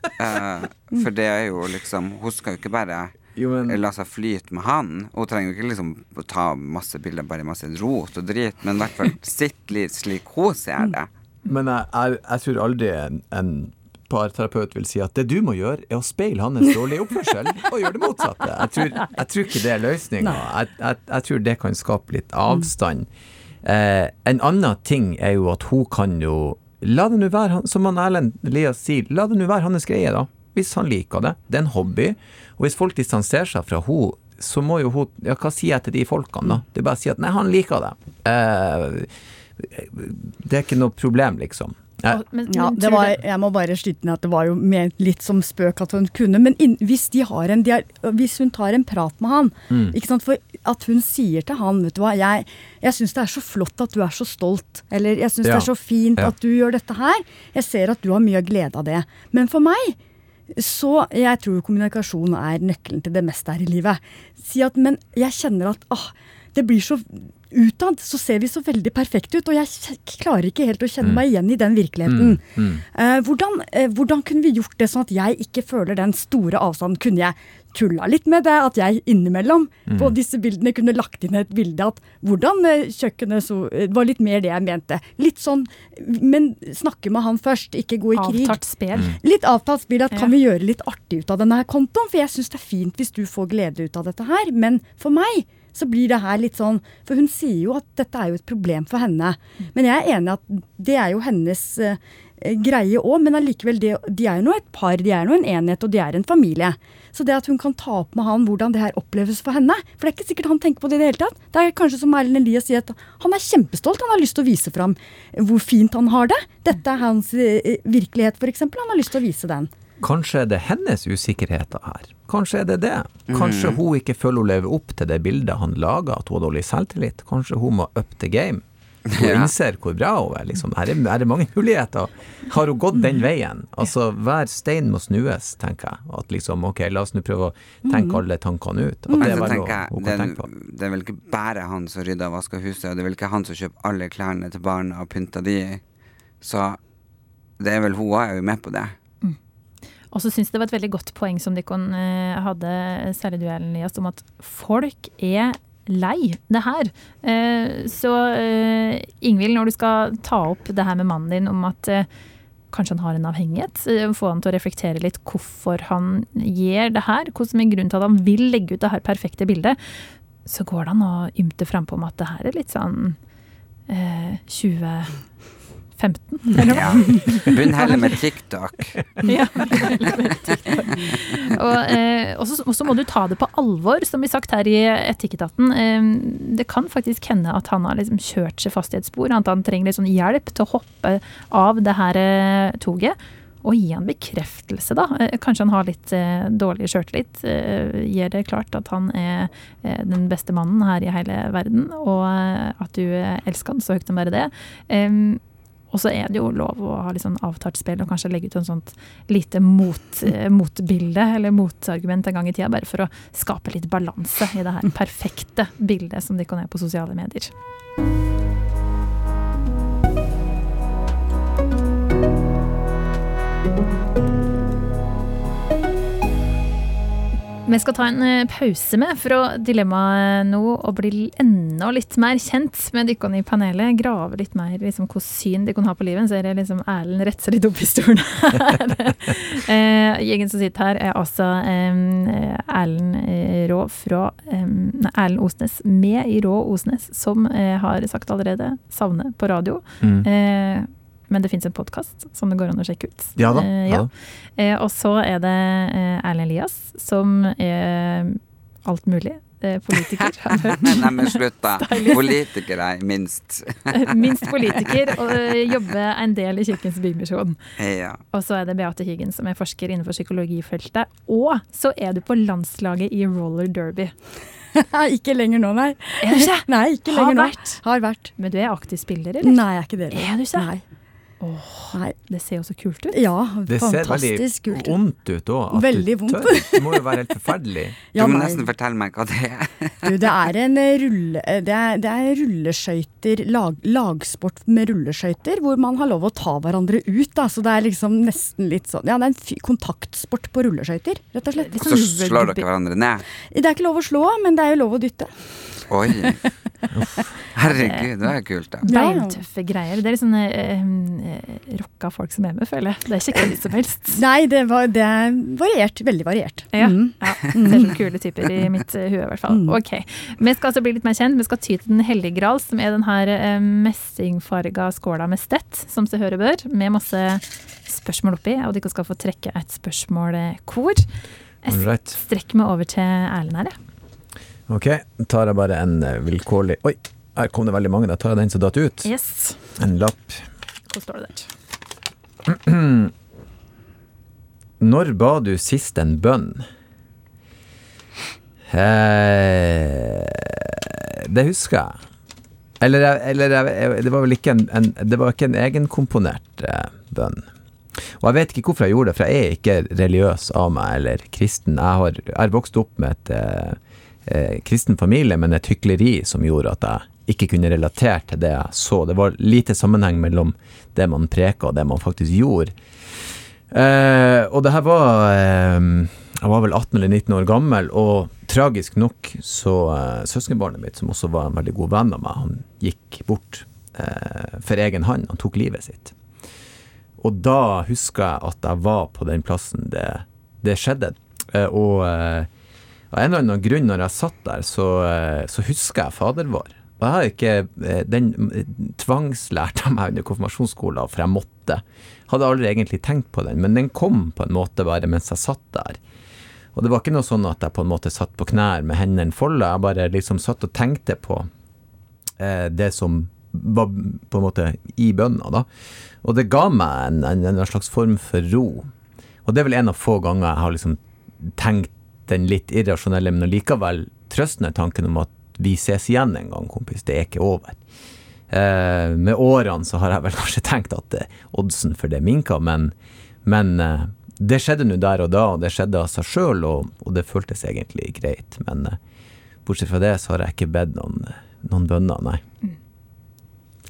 Eh, for det er jo liksom Hun skal jo ikke bare Jo, men la seg flyte med han. Hun trenger jo ikke liksom å ta masse bilder, bare masse rot og drit, men i hvert fall sitt liv slik hun ser det. Men jeg, jeg, jeg tror aldri en, en parterapeut vil si at det du må gjøre, er å speile hans dårlige oppførsel og gjøre det motsatte. Jeg tror, jeg tror ikke det er løsninga. Jeg, jeg, jeg tror det kan skape litt avstand. Eh, en annen ting er jo at hun kan jo La det nå være, som han Erlend Elias sier, la det nå være hans greie, da. Hvis han liker det. Det er en hobby. Og hvis folk distanserer seg fra henne, så må jo hun Ja, hva sier jeg til de folkene, da? Det er bare å si at nei, han liker det. Eh, det er ikke noe problem, liksom. Og- men- Ja, men det var, jeg må bare slutte ned at det var jo ment litt som spøk at hun kunne. Men in, hvis, de har en, hvis hun tar en prat med han ikke sant? For at hun sier til han vet du hva, Jeg, jeg syns det er så flott at du er så stolt. Eller jeg syns Ja. det er så fint Ja. at du gjør dette her. Jeg ser at du har mye glede av det. Men for meg så jeg tror kommunikasjon er nøkkelen til det meste her i livet. Si at, men jeg kjenner at åh, det blir så Utad så ser vi så veldig perfekte ut, og jeg klarer ikke helt å kjenne meg igjen i den virkeligheten. Eh, hvordan, eh, hvordan kunne vi gjort det sånn at jeg ikke føler den store avstanden? Kunne jeg tulla litt med det, at jeg innimellom Mm. på disse bildene kunne lagt inn et bilde at hvordan eh, kjøkkenet så eh, var litt mer det jeg mente. Litt sånn, men snakke med han først, ikke gå i krig. Avtalt spel. Mm. Litt avtalt spill at Ja. kan vi gjøre litt artig ut av denne her kontoen? For jeg syns det er fint hvis du får glede ut av dette her, men for meg så blir det her litt sånn For hun sier jo at dette er jo et problem for henne. Men jeg er enig at det er jo hennes eh, greie òg, men allikevel, de, de er jo nå et par, de er nå en enhet, og de er en familie. Så det at hun kan ta opp med han hvordan det her oppleves for henne For det er ikke sikkert han tenker på det i det hele tatt. Det er kanskje som Erlend Elias sier, at han er kjempestolt. Han har lyst til å vise fram hvor fint han har det. Dette er hans eh, virkelighet, f.eks. Han har lyst til å vise den. Kanskje er det hennes usikkerheter her. Kanskje er det det. Kanskje hun ikke føler hun lever opp til det bildet han lager, at hun har dårlig selvtillit. Kanskje hun må up the game. Hun Ja. innser hvor bra hun er. Liksom. Her, er her er mange muligheter. Har hun gått den veien? Altså, hver stein må snues, tenker jeg. At liksom, ok, la oss nå prøve å tenke alle tankene ut. Og det var jeg, hun det, det er vel ikke bare han som rydder og vasker huset, og det er vel ikke han som kjøper alle klærne til barna og pynter de i. Så det er vel hun er jo med på det. Og så syns jeg det var et veldig godt poeng som Dikon eh, hadde, særlig du Erlend Elias, om at folk er lei det her. Eh, så eh, Ingvild, når du skal ta opp det her med mannen din om at kanskje han har en avhengighet, få han til å reflektere litt hvorfor han gjør det her, hva som er grunnen til at han vil legge ut det her perfekte bildet, så går det an å ymte frampå om at det her er litt sånn eh, 2015, eller hva? Ja. Begynn heller med TikTok. Ja. og TikTok. og så- og så må du ta det på alvor, som vi sagt her i Etikketaten. Eh, det kan faktisk hende at han har liksom kjørt seg fast i et spor, at han trenger litt sånn hjelp til å hoppe av det her eh, toget. Og gi han bekreftelse, da. Eh, Kanskje han har litt eh, dårlig sjøltillit. Eh, gir det klart at han er eh, den beste mannen her i hele verden, og eh, at du eh, elsker han så høyt som bare det. Og så er det jo lov å ha litt sånn avtalt spill og kanskje legge ut en sånt lite mot, eh, motbilde eller motargument en gang i tida, bare for å skape litt balanse i det her perfekte bildet som de kan ha på sosiale medier. Vi skal ta en eh, pause med fra dilemmaet nå og bli enda litt mer kjent med dere i panelet. Grave litt mer liksom, hvilket syn de kan ha på livet. Så er det liksom Erlend retter litt opp i stolen her. eh, gjengen som sitter her, er altså eh, Erlend eh, Rå fra eh, nei, Erlend Osnes med i Rå Osnes, som eh, har sagt allerede savner på radio. Mm. Eh, men det fins en podkast som det går an å sjekke ut. Ja da. Eh, Ja. ja. Eh, og så er det eh, Erlend Elias, som er alt mulig. Eh, politiker, har. Nei, men slutt, da. Politiker er minst. Minst politiker, og eh, jobber en del i Kirkens Bymisjon. Ja. Og så er det Beate Hyggen, som er forsker innenfor psykologifeltet. Og så er du på landslaget i roller derby. ikke lenger nå, nei. Er du ikke? Nei, ikke Har lenger nå. vært. Har vært. Men du er aktiv spiller, eller? Nei, jeg er ikke det. Er du ikke? Nei. Nei. Det ser jo så kult ut. Ja, Det ser veldig Det ser veldig vondt ut òg. Veldig vondt. Det må jo være helt forferdelig. Du må nesten fortelle meg hva det er. Du, det er en rulle... eh, Det er, det er rulleskøyter, lag, lagsport med rulleskøyter, hvor man har lov å ta hverandre ut. Da. Så det er liksom nesten litt sånn Ja, det er en fy- kontaktsport på rulleskøyter, rett og slett. Litt Så sånn slår dere hverandre ned. Det er ikke lov å slå, men det er jo lov å dytte. Oi. Herregud, det er kult, da. Ja. tøffe greier. Det er litt sånne eh, eh, rocka folk som er med, føler jeg. Det er ikke hvem som helst. Nei, det, var, det er variert. Veldig variert. Ja, Mm. ja. Ser så kule typer i mitt eh, hue, i hvert fall. Mm. Ok. Vi skal altså bli litt mer kjent. Vi skal ty til Den hellige gral, som er den her eh, messingfarga skåla med stett, som seg høre bør, med masse spørsmål oppi. Og dere skal få trekke et spørsmål hvor. Jeg strekker meg over til Erlend her, jeg. Ok, tar jeg bare en eh, vilkårlig Oi, her kom det veldig mange. Da tar jeg den som datt ut. Yes. En lapp. Hvor står det der? Når ba du sist en bønn? Eh, det husker jeg. Eller, eller det var vel ikke en, en, det var ikke en egenkomponert eh, bønn. Og jeg vet ikke hvorfor jeg gjorde det, for jeg er ikke religiøs av meg eller kristen. Jeg har, jeg har vokst opp med et eh, eh, kristen familie, men et hykleri som gjorde at jeg ikke kunne relatere til det jeg så. Det var lite sammenheng mellom det man preka og det man faktisk gjorde. Eh, og det her var eh, jeg var vel 18 eller 19 år gammel, og tragisk nok så uh, søskenbarnet mitt, som også var en veldig god venn av meg, han gikk bort uh, for egen hånd. Han tok livet sitt. Og da husker jeg at jeg var på den plassen det, det skjedde. Uh, og av en eller annen grunn, når jeg satt der, så, så husker jeg Fader vår. Og jeg har ikke Den tvangslærte jeg meg under konfirmasjonsskolen, for jeg måtte. Hadde aldri egentlig tenkt på den, men den kom på en måte bare mens jeg satt der. Og det var ikke noe sånn at jeg på en måte satt på knær med hendene folda, jeg bare liksom satt og tenkte på eh, det som var på en måte i bønna, da. Og det ga meg en, en, en, slags form for ro. Og det er vel en av få ganger jeg har liksom tenkt den litt irrasjonelle, men likevel trøstende tanken om at vi ses igjen en gang, kompis. Det er ikke over. Eh, med årene så har jeg vel kanskje tenkt at eh, oddsen for det minka, men, men eh, det skjedde nå der og da, og det skjedde av seg sjøl, og, og, det føltes egentlig greit. Men eh, bortsett fra det så har jeg ikke bedt noen, noen bønner, nei. Mm.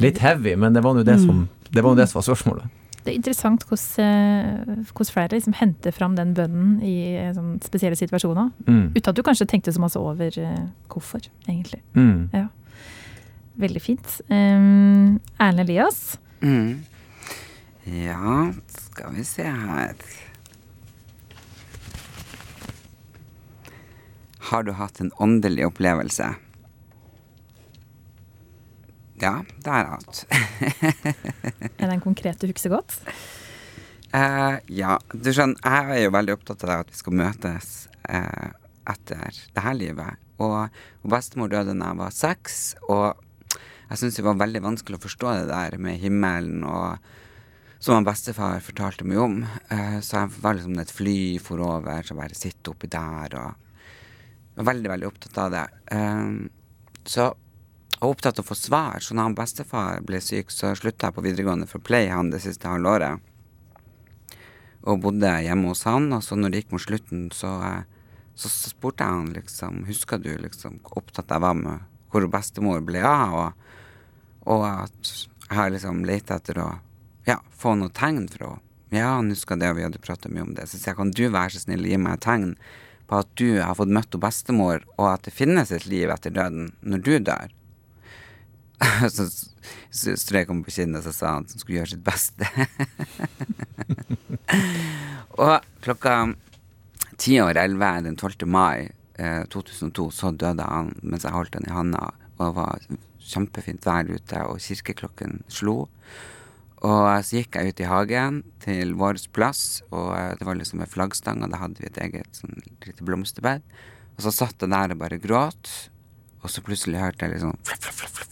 Litt heavy, men det var nå det, mm. det, det som var spørsmålet. Det er interessant hvordan, hvordan flere liksom henter fram den bønnen i eh, sånn spesielle situasjoner. Mm. Uten at du kanskje tenkte så masse over uh, hvorfor, egentlig. Mm. Ja. Veldig fint. Um, Erlend Elias? Mm. Ja, skal vi se her Har du hatt en åndelig opplevelse? Ja, det er alt. er det en konkret du husker godt? Uh, ja. Du skjønner, jeg er jo veldig opptatt av at vi skal møtes uh, etter det her livet. Og, og bestemor døde da jeg var seks, og jeg syns det var veldig vanskelig å forstå det der med himmelen og som han bestefar fortalte meg om. Uh, så jeg var liksom et fly for over, så bare sitte oppi der og var veldig, veldig opptatt av det. Så var opptatt av å få svar. Så når han bestefar ble syk, så slutta jeg på videregående for å pleie han det siste halvåret. Og bodde hjemme hos han. Og så når det gikk mot slutten, så, så spurte jeg han liksom Husker du liksom hvor opptatt jeg var med hvor bestemor ble av? Og, og at jeg har liksom leita etter å ja, få noe tegn fra henne. Ja, han huska det, og vi hadde prata mye om det. Så jeg kan du være så snill gi meg et tegn på at du har fått møtt bestemor, og at det finnes et liv etter døden når du dør. så, strøk han på kinnet og sa han at han skulle gjøre sitt beste. og klokka ti over elleve den 12. mai eh, 2002 så døde han mens jeg holdt han i handa, og det var kjempefint vær ute, og kirkeklokken slo. Og så gikk jeg ut i hagen til vår plass, og det var liksom ei flaggstang, og Da hadde vi et eget sånn lite blomsterbed. Og så satt jeg der og bare gråt, og så plutselig hørte jeg liksom fluff, fluff, fluff,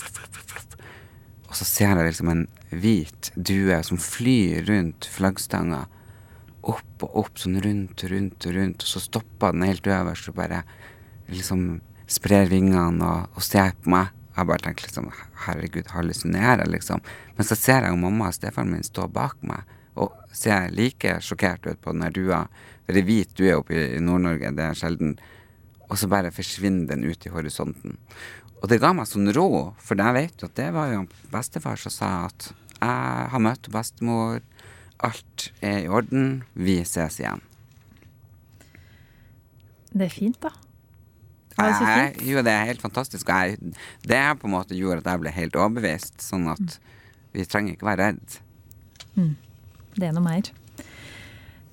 Og så ser jeg liksom en hvit due som flyr rundt flaggstanga. Opp og opp, sånn rundt og rundt og rundt. Og så stopper den helt øverst og bare liksom sprer vingene og, og ser på meg. Jeg bare tenker liksom Herregud, hallusinerer jeg, liksom? Men så ser jeg jo mamma og stefaren min stå bak meg og ser like sjokkert ut på den her dua. For er hvit due oppe i Nord-Norge, det er sjelden. Og så bare forsvinner den ut i horisonten. Og det ga meg sånn ro, for jeg vet jo at det var jo bestefar som sa at jeg har møtt bestemor, alt er i orden, vi ses igjen. Det er fint, da. Jeg, jo, det er helt fantastisk. Jeg, det på en måte gjorde at jeg ble helt overbevist. Sånn at mm. vi trenger ikke være redd. Mm. Det er noe mer.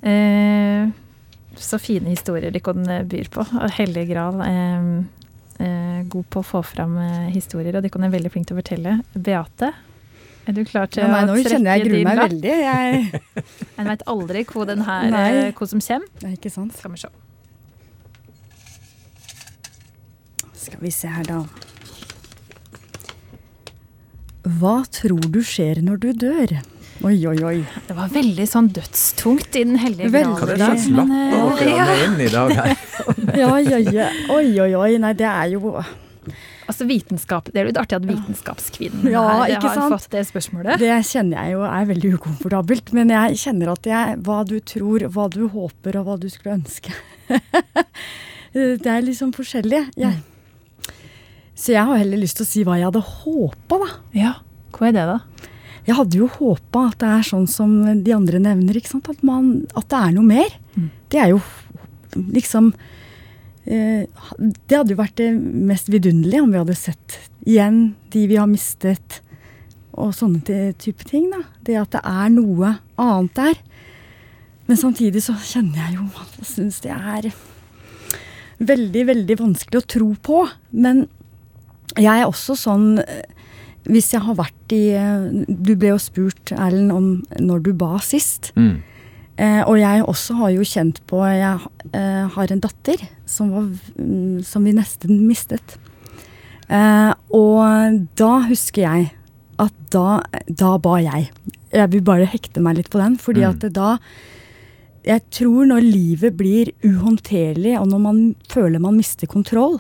Eh, så fine historier dere byr på. Hellige Gral. Eh, eh, god på å få fram eh, historier, og dere er veldig flink til å fortelle. Beate, er du klar til ja, nei, å trekke din lapp? Nå kjenner jeg gruer meg veldig. Jeg... En veit aldri hvor, den her, nei. hvor som kommer. Det er ikke sant. Skal vi se. Skal vi se her, da. Hva tror du skjer når du dør? Oi, oi, oi. Det var veldig sånn dødstungt i Den hellige grav. Kan det slappe av dere ja. inn i dag her? ja, ja, ja. Oi, oi, oi. Nei, det er jo Altså vitenskap, Det er jo litt artig at vitenskapskvinnen ja, her har sant? fått det spørsmålet. Det kjenner jeg jo er veldig ukomfortabelt. Men jeg kjenner at jeg, hva du tror, hva du håper og hva du skulle ønske Det er liksom forskjellig. Jeg, mm. Så jeg har heller lyst til å si hva jeg hadde håpa, da. Ja, hva er det, da? Jeg hadde jo håpa at det er sånn som de andre nevner, ikke sant? At, man, at det er noe mer. Mm. Det er jo liksom eh, Det hadde jo vært det mest vidunderlige om vi hadde sett igjen de vi har mistet, og sånne type ting. da. Det at det er noe annet der. Men samtidig så kjenner jeg jo at jeg syns det er veldig, veldig vanskelig å tro på. Men jeg er også sånn eh, Hvis jeg har vært i eh, Du ble jo spurt, Erlend, om når du ba sist. Mm. Eh, og jeg også har jo kjent på Jeg eh, har en datter som, var, mm, som vi nesten mistet. Eh, og da husker jeg at da, da ba jeg. Jeg vil bare hekte meg litt på den, fordi Mm. at da Jeg tror når livet blir uhåndterlig, og når man føler man mister kontroll,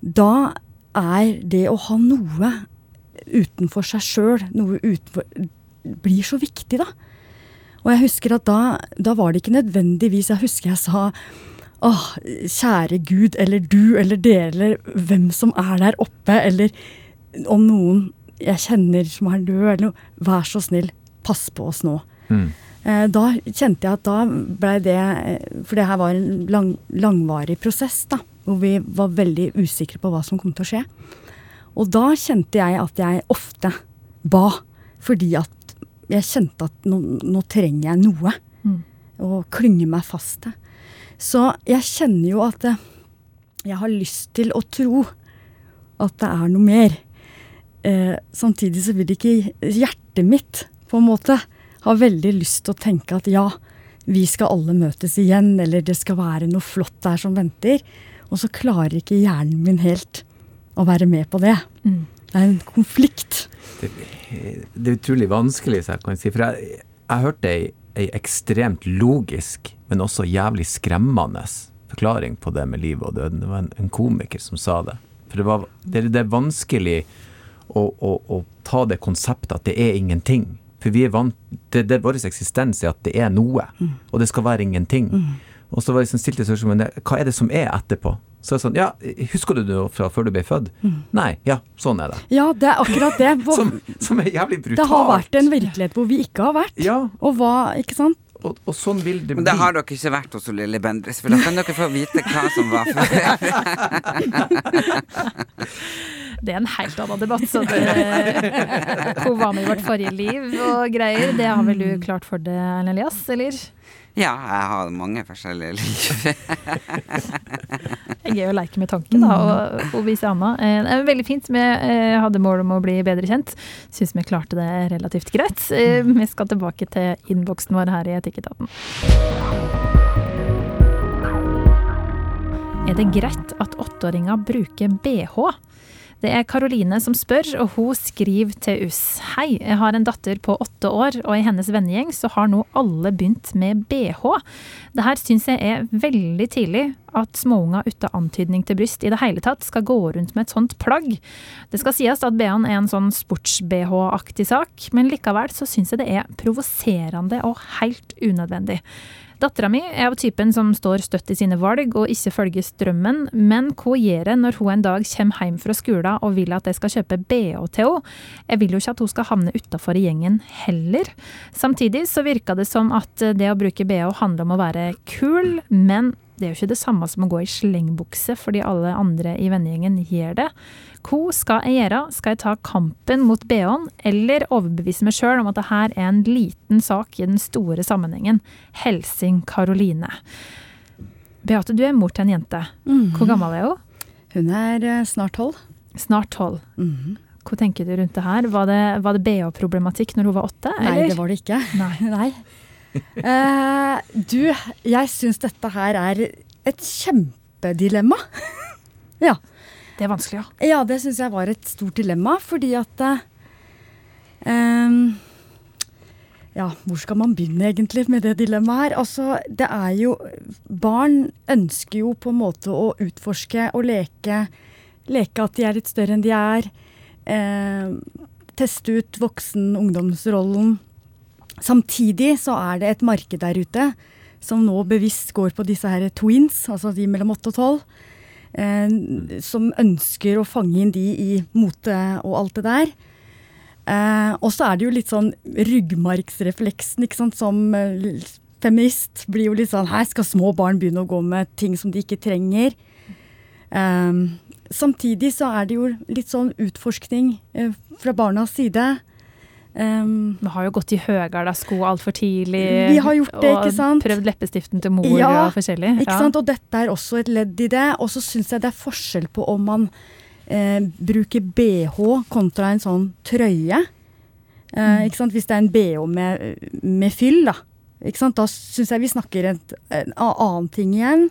da er det å ha noe utenfor seg sjøl, noe utenfor Blir så viktig, da. Og jeg husker at da, da var det ikke nødvendigvis Jeg husker jeg sa Åh, kjære Gud, eller du, eller dere, eller hvem som er der oppe, eller om noen jeg kjenner som er død, eller noe. Vær så snill, pass på oss nå. Mm. Eh, da kjente jeg at da blei det For det her var en lang, langvarig prosess, da. Hvor vi var veldig usikre på hva som kom til å skje. Og da kjente jeg at jeg ofte ba. Fordi at jeg kjente at nå, nå trenger jeg noe. Mm. Å klynge meg fast til. Så jeg kjenner jo at eh, jeg har lyst til å tro at det er noe mer. Eh, samtidig så vil ikke hjertet mitt på en måte ha veldig lyst til å tenke at ja, vi skal alle møtes igjen, eller det skal være noe flott der som venter. Og så klarer ikke hjernen min helt å være med på det. Mm. Det er en konflikt. Det, det er utrolig vanskelig, så jeg kan si. For jeg, jeg hørte ei, ei ekstremt logisk, men også jævlig skremmende forklaring på det med livet og døden. Det var en, en komiker som sa det. For det, var, det, det er vanskelig å, å, å ta det konseptet at det er ingenting. For vi er vant, det, det, vår eksistens er at det er noe, og det skal være ingenting. Og så var jeg liksom stilt spørsmålet hva er det som er etterpå? Så er det sånn, ja, Husker du det fra før du ble født? Nei, ja, sånn er det. Ja, det er akkurat det. Hvor, Som, som er jævlig brutalt. det har vært en virkelighet hvor vi ikke har vært. Ja, Og hva, ikke sant? og, og sånn vil det bli. Men det har dere ikke vært hos Lille Bendriss, for da kan dere få vite hva som var før. Det er en helt annen debatt. Så det, hun var med i vårt forrige liv og greier. Det har vel du klart for deg, Erlend Elias, eller? Ja, jeg har mange forskjellige liv. Jeg er jo å leke med tanken, da, og, og vise Anna. Eh, Det er veldig fint. Vi eh, hadde mål om å bli bedre kjent. Syns vi klarte det relativt greit. Eh, Vi skal tilbake til innboksen vår her i Etikketaten. Er det greit at åtteåringer bruker bh? Det er Karoline som spør, og hun skriver til oss. Hei, jeg har en datter på åtte år, og i hennes vennegjeng så har nå alle begynt med bh. Det her syns jeg er veldig tidlig, at småunger uten antydning til bryst i det hele tatt skal gå rundt med et sånt plagg. Det skal sies at bh-en er en sånn sports-bh-aktig sak, men likevel så syns jeg det er provoserende og helt unødvendig. Dattera mi er av typen som står støtt i sine valg og ikke følger strømmen, men hva gjør jeg når hun en dag kommer hjem fra skolen og vil at jeg skal kjøpe bh til henne? Jeg vil jo ikke at hun skal havne utafor gjengen heller. Samtidig så virker det som at det å bruke bh handler om å være kul, men det er jo ikke det samme som å gå i slengbukse fordi alle andre i vennegjengen gjør det. Hva skal jeg gjøre? Skal jeg ta kampen mot bh-en, eller overbevise meg sjøl om at det her er en liten sak i den store sammenhengen? Helsing Karoline. Beate, du er mor til en jente. Hvor gammel er hun? Hun er eh, snart tolv. Snart tolv. Mhm. Hva tenker du rundt det her? Var det, var det bh-problematikk når hun var åtte? Nei, det var det ikke. Nei. Nei. Eh, du, jeg syns dette her er et kjempedilemma. ja. Det er vanskelig, ja. Ja, det syns jeg var et stort dilemma, fordi at uh, Ja, hvor skal man begynne egentlig med det dilemmaet her? Altså, det er jo Barn ønsker jo på en måte å utforske og leke. Leke at de er litt større enn de er. Uh, teste ut voksen-ungdomsrollen. Samtidig så er det et marked der ute som nå bevisst går på disse her twins, altså de mellom 8 og 12 eh, som ønsker å fange inn de i mote og alt det der. Eh, og så er det jo litt sånn ryggmargsrefleksen ikke sant, som eh, feminist blir jo litt sånn Her skal små barn begynne å gå med ting som de ikke trenger. Um, samtidig så er det jo litt sånn utforskning uh, fra barnas side. Um, vi har jo gått i høyere sko altfor tidlig. Vi har gjort det, ikke sant? Og prøvd leppestiften til mor ja, og forskjellig. Ikke ja. sant? Og dette er også et ledd i det. Og så syns jeg det er forskjell på om man eh, bruker bh kontra en sånn trøye. Eh, mm. ikke sant? Hvis det er en bh med, med fyll, da. Ikke sant? Da syns jeg vi snakker et, en annen ting igjen.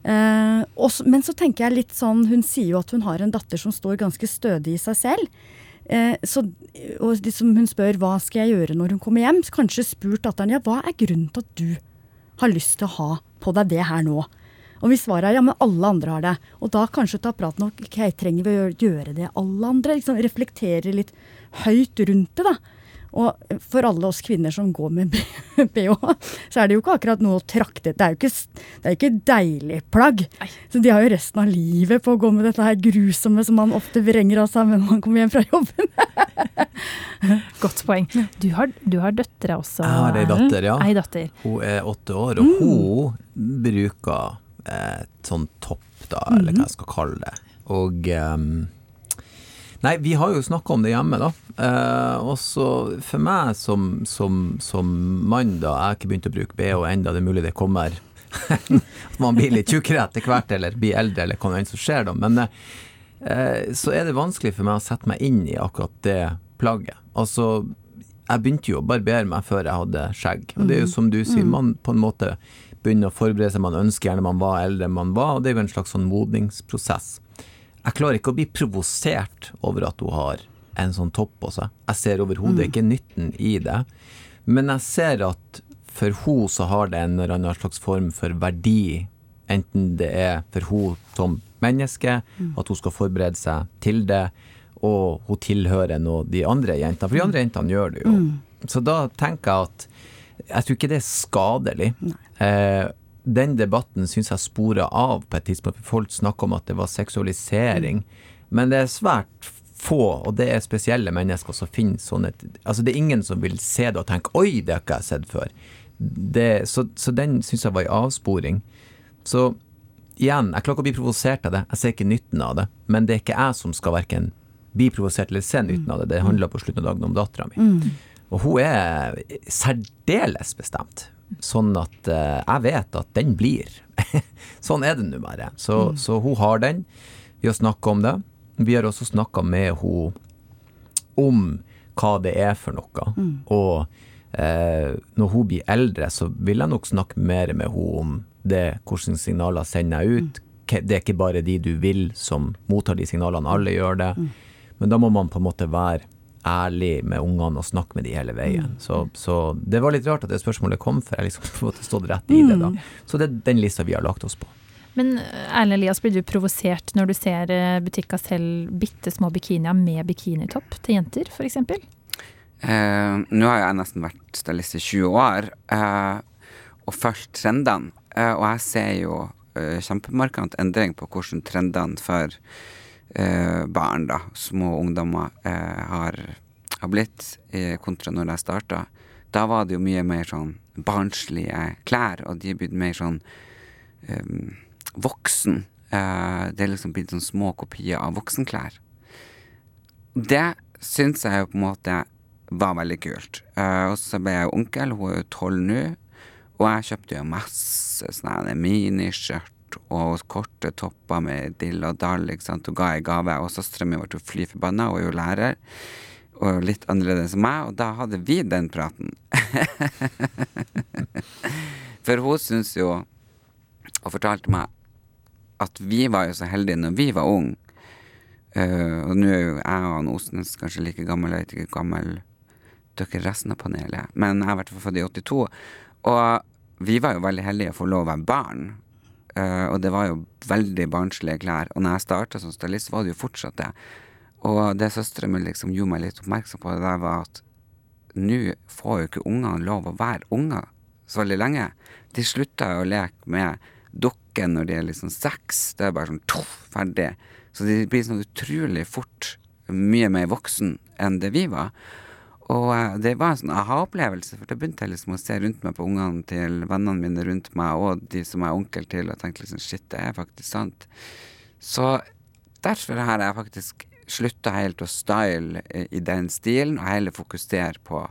Eh, også, men så tenker jeg litt sånn Hun sier jo at hun har en datter som står ganske stødig i seg selv. Eh, så, og liksom hun spør hva skal jeg gjøre når hun kommer hjem, så kanskje spurt datteren ja, hva er grunnen til at du har lyst til å ha på deg det her nå? Og hvis svaret er ja, men alle andre har det, og da kanskje ta praten om ok, trenger vi å gjøre det alle andre? Liksom reflektere litt høyt rundt det, da. Og for alle oss kvinner som går med bh, så er det jo ikke akkurat noe å trakte Det er jo ikke, det er ikke deilig plagg. Så de har jo resten av livet på å gå med dette her grusomme som man ofte vrenger av seg når man kommer hjem fra jobben. Godt poeng. Du har, du har døtre også? Jeg har ei datter, ja. Ei datter. Hun er åtte år, og mm. hun bruker et sånt topp, da, eller hva jeg skal kalle det. Og um, Nei, vi har jo snakka om det hjemme, da. Eh, og så for meg som, som, som, mann, da, jeg har ikke begynt å bruke BH ennå, det er mulig det kommer at man blir litt tjukkere etter hvert, eller blir eldre, eller hva som skjer da. Men eh, så er det vanskelig for meg å sette meg inn i akkurat det plagget. Altså, jeg begynte jo å barbere meg før jeg hadde skjegg. Og det er jo som du sier, mm. man på en måte begynner å forberede seg, man ønsker gjerne man var eldre enn man var, og det er jo en slags sånn modningsprosess. Jeg klarer ikke å bli provosert over at hun har en sånn topp på seg. Jeg ser overhodet mm. ikke nytten i det. Men jeg ser at for hun så har det en eller annen slags form for verdi. Enten det er for hun som menneske, mm. at hun skal forberede seg til det, og hun tilhører nå de andre jentene. For de andre jentene gjør det jo. Mm. Så da tenker jeg at jeg tror ikke det er skadelig. Eh, den debatten syns jeg spora av på et tidspunkt. Folk snakker om at det var seksualisering. Men det er svært få, og det er spesielle mennesker som finner sånne Altså det er ingen som vil se det og tenke 'oi, det har ikke jeg sett før'. Det, så, så, den syns jeg var i avsporing. Så igjen, jeg klarer ikke å bli provosert av det. Jeg ser ikke nytten av det. Men det er ikke jeg som skal verken bli provosert eller se nytten av det. Det handler på slutten av dagen om dattera mi. Mm. Og hun er særdeles bestemt. Sånn at uh, jeg vet at den blir. sånn er det nå bare. Så, mm. så, hun har den. Vi har snakka om det. Vi har også snakka med henne om hva det er for noe. Mm. Og uh, når hun blir eldre, så vil jeg nok snakke mer med henne om det, hvilke signaler sender jeg ut. Mm. Det er ikke bare de du vil som mottar de signalene, alle gjør det. Mm. Men da må man på en måte være ærlig med ungene og snakke med de hele veien. Mm. Så, så, det var litt rart at det spørsmålet kom, for jeg liksom på en måte stått rett i det da. Mm. Så det er den lista vi har lagt oss på. Men eh, Erlend Elias, blir du provosert når du ser eh, butikker selge bitte små bikinier med bikinitopp til jenter, f.eks.? Eh, nå har jeg nesten vært stylist i 20 år eh, og fulgt trendene. Eh, og jeg ser jo eh, kjempemarkant endring på hvordan trendene for barn, da, små ungdommer, eh, har, har, blitt, eh, kontra når jeg starta. Da var det jo mye mer sånn barnslige klær, og de er blitt mer sånn eh, voksen. Eh, det er liksom blitt sånn små kopier av voksenklær. Det syns jeg jo på en måte var veldig kult. Og så ble jeg onkel, hun er jo tolv nå, og jeg kjøpte jo masse sånne miniskjørt og korte topper med dill og dall, og ga ei gave. Og søstera mi ble fly og er jo lærer, og litt annerledes enn meg, og da hadde vi den praten. For hun syns jo, og fortalte meg, at vi var jo så heldige når vi var unge. Uh, og nå er jo jeg og Osnes kanskje like gammel, jeg vet ikke hvor gammel dere resten av panelet, men jeg er i hvert født i 82. Og vi var jo veldig heldige å få lov å være barn. Uh, og det var jo veldig barnslige klær. Og når jeg starta som stylist, var det jo fortsatt det. Og det søstera mi liksom gjorde meg litt oppmerksom på, det der var at nå får jo ikke ungene lov å være unger så veldig lenge. De slutta jo å leke med dukker når de er liksom seks. Det er bare sånn toff, ferdig. Så de blir sånn utrolig fort mye mer voksen enn det vi var. Og eh, det var en sånn aha-opplevelse, for da begynte jeg liksom å se rundt meg på ungene til vennene mine rundt meg, og de som jeg er onkel til, og tenkte liksom shit, det er faktisk sant. Så derfor har jeg faktisk slutta helt å style i- den stilen, og heller fokusere på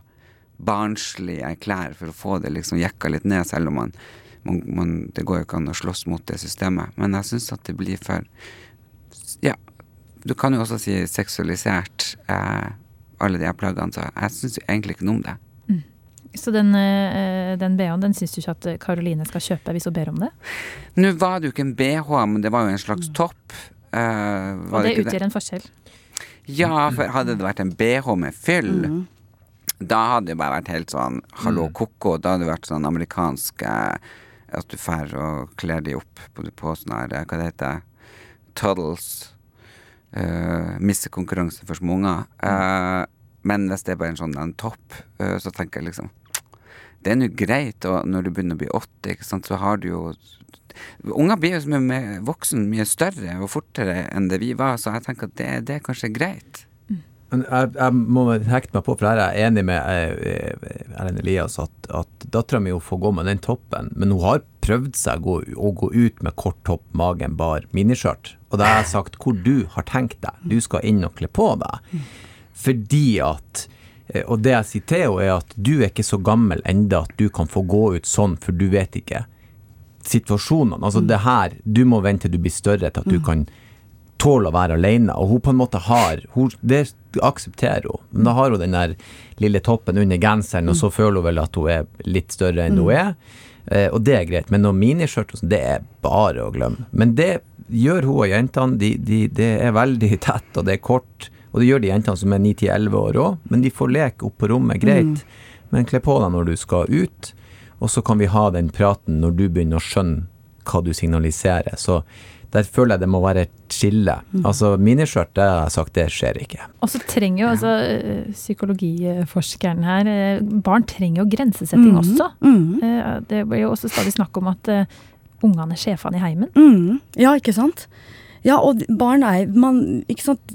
barnslige klær for å få det liksom jekka litt ned, selv om man, man, man Det går jo ikke an å slåss mot det systemet. Men jeg syns at det blir for Ja, du kan jo også si seksualisert, eh, alle de her plaggene, så jeg syns egentlig ikke noe om det. Så den, eh, den BH-en den syns du ikke at Karoline skal kjøpe hvis hun ber om det? Nå var det jo ikke en BH, men det var jo en slags topp. Eh, Og det, det utgjør utgjør en forskjell. Ja, for hadde det vært en BH med fyll, da hadde det bare vært helt sånn hallo ko-ko. Da hadde det vært sånn amerikansk eh, at du drar og kler de opp på, på sånn her, hva det heter, Tuddles. Uh, Missekonkurranse for små unger. Eh, men hvis det er bare en sånn en topp, uh, så tenker jeg liksom Det er nå greit, og når du begynner å bli åtte, ikke sant, så har du jo Unger blir jo som er voksen mye større og fortere enn det vi var, så jeg tenker at det, det er kanskje greit. Jeg, jeg må hekte meg på, for her er jeg enig med Erlend Elias at, at dattera mi får gå med den toppen, men hun har prøvd seg å, å gå ut med kort topp, magen bar, miniskjørt. Og da har jeg sagt hvor du har tenkt deg. Du skal inn og kle på deg. Fordi at eh, Og det jeg sier til henne, er at du er ikke så gammel enda at du kan få gå ut sånn, for du vet ikke situasjonene. Altså det her, du må vente til du blir større til at du kan tåle å være alene. Og hun på en måte har hun, Det aksepterer hun. Men da har hun den der lille toppen under genseren, og så føler hun vel at hun er litt større enn hun er. Eh, og det er greit. Men noen miniskjørt sånn, det er bare å glemme. Men det gjør hun og jentene. De, de, det er veldig tett, og det er kort. Og det gjør de jentene som er 9-11 år òg. Men de får leke opp på rommet, greit. Men kle på deg når du skal ut. Og så kan vi ha den praten når du begynner å skjønne hva du signaliserer. Så der føler jeg det må være et skille. Altså miniskjørt, det har jeg sagt, det skjer ikke. Og så trenger jo altså eh, psykologiforskeren her eh, Barn trenger jo grensesetting mm. også. Mm. Eh, Det blir jo også stadig snakk om at ungene er sjefene i heimen. Mm. Ja, ikke sant? Ja, og barn er man, ikke sant?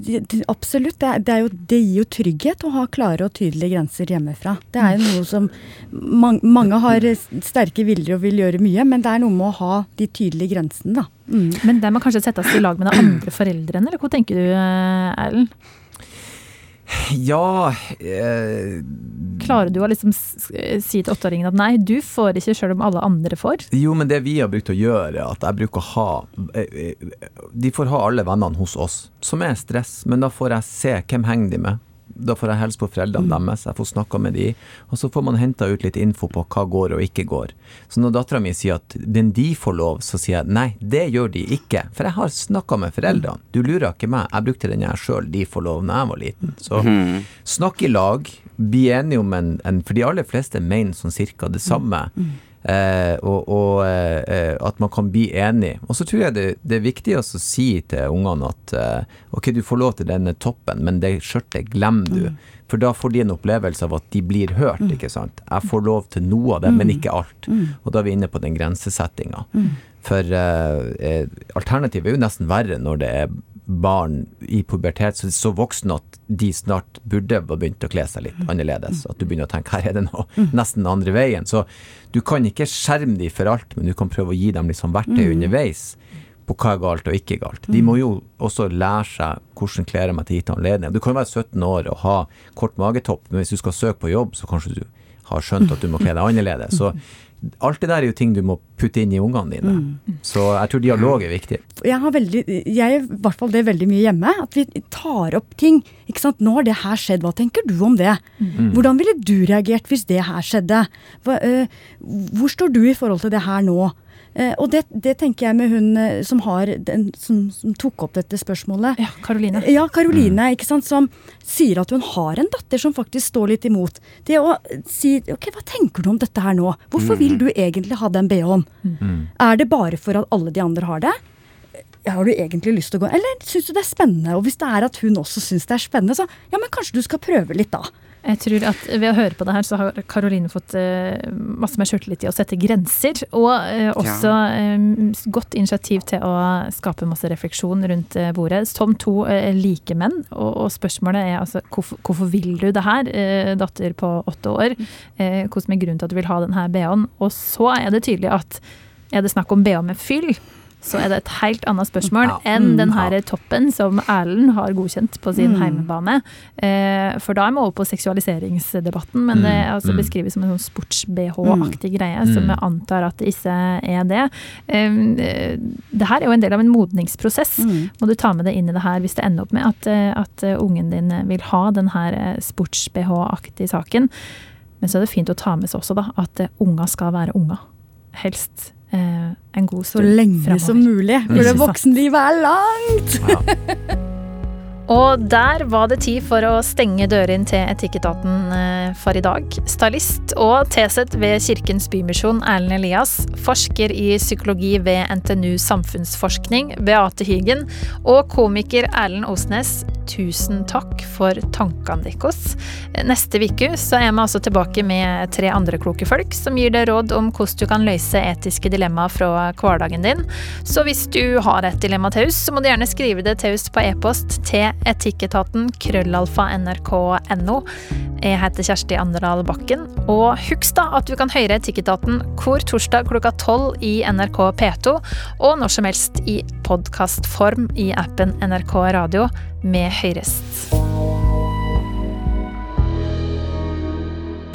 Absolutt. Det, er, det, er jo, det gir jo trygghet å ha klare og tydelige grenser hjemmefra. Det er jo noe som man, Mange har sterke viljer og vil gjøre mye, men det er noe med å ha de tydelige grensene, da. Mm. Men der må kanskje settes i lag med de andre foreldrene, eller hva tenker du, eh, Erlend? Ja eh, Klarer du å liksom si til åtteåringen at nei, du får ikke sjøl om alle andre får? Jo, men det vi har brukt å gjøre, er at jeg bruker å ha eh, eh, De får ha alle vennene hos oss, som er stress, men da får jeg se hvem henger de med. Da får jeg hilse på foreldrene deres, jeg får snakka med de, og så får man henta ut litt info på hva går og ikke går. Så når dattera mi sier at den de får lov, så sier jeg nei, det gjør de ikke. For jeg har snakka med foreldrene. Du lurer ikke meg, jeg brukte den jeg sjøl, de får lov, når jeg var liten. Så snakk i lag, bli enige om en, en For de aller fleste mener sånn cirka det samme. Eh, og og eh, eh, at man kan bli enig. Og så tror jeg det, det er viktig å si til ungene at eh, ok, du får lov til denne toppen, men det skjørtet glemmer du. For da får de en opplevelse av at de blir hørt, ikke sant. Jeg får lov til noe av det, men ikke alt. Og da er vi inne på den grensesettinga. For eh, eh, alternativet er jo nesten verre når det er barn i pubertet så, så voksne at de snart burde ha begynt å kle seg litt annerledes. At du begynner å tenke her er det noe nesten den andre veien. Så du kan ikke skjerme dem for alt, men du kan prøve å gi dem liksom verktøy underveis på hva er galt og ikke galt. De må jo også lære seg hvordan jeg meg til gitte anledninger. Du kan være 17 år og ha kort magetopp, men hvis du skal søke på jobb, så kanskje du har skjønt at du må kle deg annerledes. Så alt det der er jo ting du må putte inn i ungene dine. Så jeg tror dialog er viktig. Jeg har veldig, jeg i hvert fall det veldig mye hjemme. At vi tar opp ting. Ikke sant? Nå har det her skjedd, hva tenker du om det? Hvordan ville du reagert hvis det her skjedde? Hva, øh, hvor står du i forhold til det her nå? Eh, og det, det tenker jeg med hun eh, som, har den, som, som tok opp dette spørsmålet. Ja, Karoline. Ja, Karoline, ikke sant, som sier at hun har en datter som faktisk står litt imot. Det å si ok, hva tenker du om dette her nå? Hvorfor vil du egentlig ha den BH-en? Er det bare for at alle de andre har det? Har du egentlig lyst til å gå Eller syns du det er spennende? Og hvis det er at hun også syns det er spennende, så ja, men kanskje du skal prøve litt, da. Jeg tror at Ved å høre på det her, så har Karoline fått uh, masse mer sjøltillit i å sette grenser. Og uh, også uh, godt initiativ til å skape masse refleksjon rundt bordet. Som to like menn. Og, spørsmålet er altså hvorfor, hvorfor vil du det her, datter på åtte år? hvordan som er grunnen til at du vil ha denne BH-en? Og så er det tydelig at er det snakk om BH med fyll, så er det et helt annet spørsmål ja. enn mm, den her toppen som Erlend har godkjent på sin mm. heimebane. Eh, for da er vi over på seksualiseringsdebatten, men det er altså mm. beskrives som en sånn sports-BH-aktig mm. greie, som jeg antar at det ikke er det. Eh, det her er jo en del av en modningsprosess. Mm. Må du ta med det inn i det her hvis det ender opp med at, eh, at ungen din vil ha den her eh, sports-BH-aktige saken. Men så er det fint å ta med seg også da, at unger skal være unger. Helst eh, en god stund Så lenge fremover. som mulig, for det voksenlivet er langt! Ja. Og der var det tid for å stenge dørene til Etikketaten eh, for i dag. Stylist og TZ ved Kirkens Bymisjon, Erlend Elias, forsker i psykologi ved NTNU Samfunnsforskning, Beate Hygen, og komiker Erlend Osnes, tusen takk for tankene deres. Neste uke så er vi altså tilbake med tre andre kloke folk som gir deg råd om hvordan du kan løse etiske dilemmaer fra hverdagen din. Så hvis du har et dilemma til oss, så må du gjerne skrive det til oss på e-post til etikketaten krøllalfa nrk.no. Jeg heter Kjersti Anderdal Bakken, og husk da at du kan høre Etikketaten hvor torsdag klokka tolv i NRK P2, og når som helst i podkastform i appen NRK Radio med høyrest.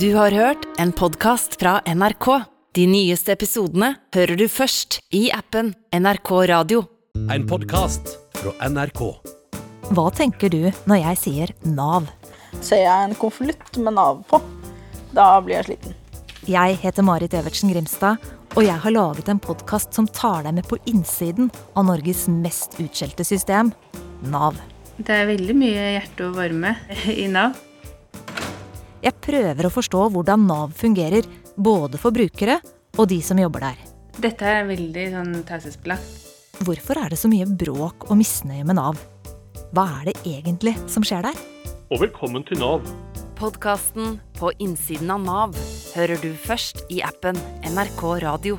Du har hørt en podkast fra NRK. De nyeste episodene hører du først i appen NRK Radio. En podkast fra NRK. Hva tenker du når jeg sier Nav? Ser jeg en konvolutt med Nav på, da blir jeg sliten. Jeg heter Marit Evertsen Grimstad, og jeg har laget en podkast som tar deg med på innsiden av Norges mest utskjelte system, Nav. Det er veldig mye hjerte og varme i Nav. Jeg prøver å forstå hvordan Nav fungerer, både for brukere og de som jobber der. Dette er veldig sånn taushetsbelagt. Hvorfor er det så mye bråk og misnøye med Nav? Hva er det egentlig som skjer der? Og velkommen til Nav. Podkasten På innsiden av Nav hører du først i appen NRK Radio.